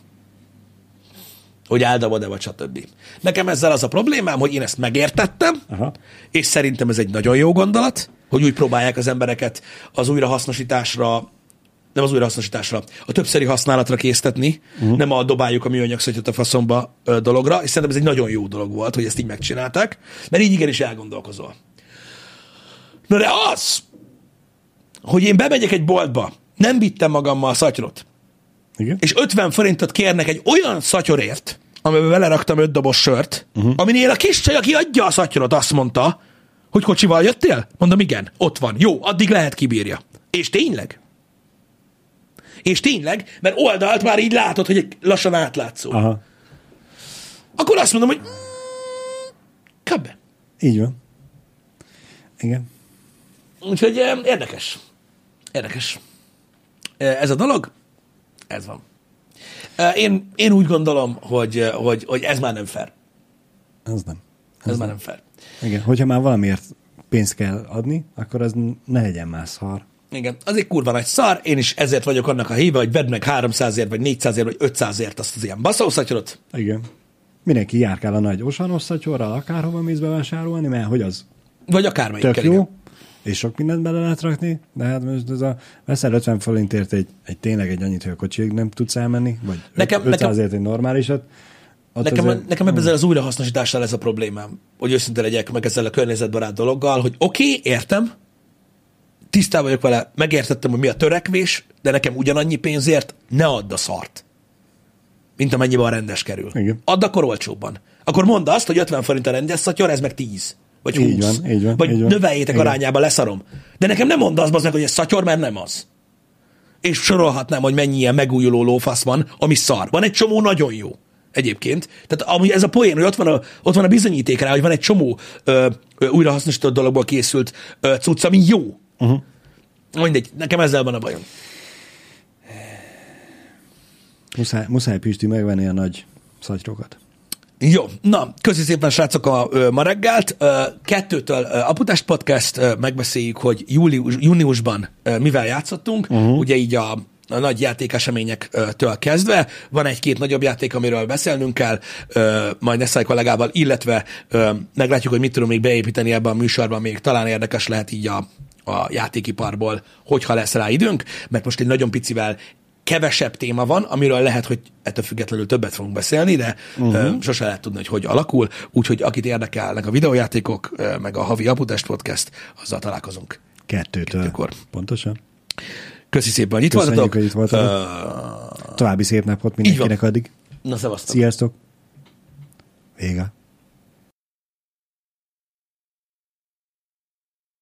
Hogy eldobod-e, vagy stb. Nekem ezzel az a problémám, hogy én ezt megértettem, Aha. és szerintem ez egy nagyon jó gondolat, hogy úgy próbálják az embereket az újrahasznosításra, nem az újrahasznosításra, a többszöri használatra késztetni, uh-huh. nem a dobáljuk a műanyag szötyöt a faszomba ö, dologra, és szerintem ez egy nagyon jó dolog volt, hogy ezt így megcsinálták, mert így igenis elgondolkozol. Na de az, hogy én bemegyek egy boltba, nem vittem magammal a szatyrot, Igen? és 50 forintot kérnek egy olyan szatyorért, amiben beleraktam öt doboz sört, uh-huh. aminél a kis csaj, aki adja a szatyorot, azt mondta, hogy kocsival jöttél? Mondom, igen, ott van. Jó, addig lehet kibírja. És tényleg? És tényleg, mert oldalt már így látod, hogy egy lassan átlátszó. Aha. Akkor azt mondom, hogy mm, kap be. Így van. Igen. Úgyhogy érdekes. Érdekes. Eh, Ez a dolog, ez van. Eh, Én, én úgy gondolom, hogy, eh, hogy, hogy ez már nem fair. Az nem. Ez már nem fair. Igen. Hogyha már valamiért pénzt kell adni, akkor az ne legyen már szar. Igen, az egy kurva nagy szar, én is ezért vagyok annak a híve, hogy vedd meg 300-ért, vagy 400-ért, vagy 500-ért azt az ilyen baszószatyorot. Igen. Mindenki járkál a nagy osanos szatyorral, akárhova mész bevásárolni, mert hogy az Vagy akármelyikkel. tök igen. És sok mindent bele lehet rakni, de hát most ez a, veszel 50 forintért egy, egy tényleg egy annyit, hogy a kocsiig nem tudsz elmenni, vagy Nekem- nekem, 500 nekem- egy normálisat. ott Nekem, azért- nekem ebben ezzel az újrahasznosítással ez a problémám, hogy őszinte legyek meg ezzel a környezetbarát dologgal, hogy oké, okay, értem, tisztában vagyok vele, megértettem, hogy mi a törekvés, de nekem ugyanannyi pénzért ne add a szart, mint amennyiben a rendes kerül. Igen. Add akkor olcsóbban. Akkor mondd azt, hogy 50 forint a rendes szatyor, ez meg 10. Vagy 20. Így van, így van, vagy így van. növeljétek Igen. arányába, leszarom. De nekem nem mondd azt, meg, hogy ez szatyor, mert nem az. És sorolhatnám, hogy mennyi ilyen megújuló lófasz van, ami szar. Van egy csomó nagyon jó. Egyébként. Tehát amúgy ez a poén, hogy ott van a, ott van a bizonyíték rá, hogy van egy csomó ö, ö, újrahasznosított dologból készült ö, cucc, ami jó. Uh-huh. Mindegy, nekem ezzel van a bajom. Muszáj, muszáj Pisti megvenni a nagy szatyrokat. Jó, na, köszi szépen, srácok, a ö, ma reggelt. Ö, kettőtől ö, Aputás Podcast, ö, megbeszéljük, hogy július, júniusban ö, mivel játszottunk, uh-huh. ugye így a, a nagy játékeseményektől kezdve. Van egy-két nagyobb játék, amiről beszélnünk kell, majd Neszai kollégával, illetve meglátjuk, hogy mit tudunk még beépíteni ebbe a műsorban, még talán érdekes lehet így a, a játékiparból, hogyha lesz rá időnk, mert most egy nagyon picivel kevesebb téma van, amiről lehet, hogy ettől függetlenül többet fogunk beszélni, de uh-huh. sose lehet tudni, hogy hogy alakul, úgyhogy akit érdekelnek a videójátékok, meg a havi Aputest Podcast, azzal találkozunk. Kettőtől. Kettőkor. Pontosan. Köszi szépen, hogy itt Köszönjük, voltatok. hogy itt voltatok. Ö, További szép napot mindenkinek addig. Na, szevasztok. Sziasztok! Vége.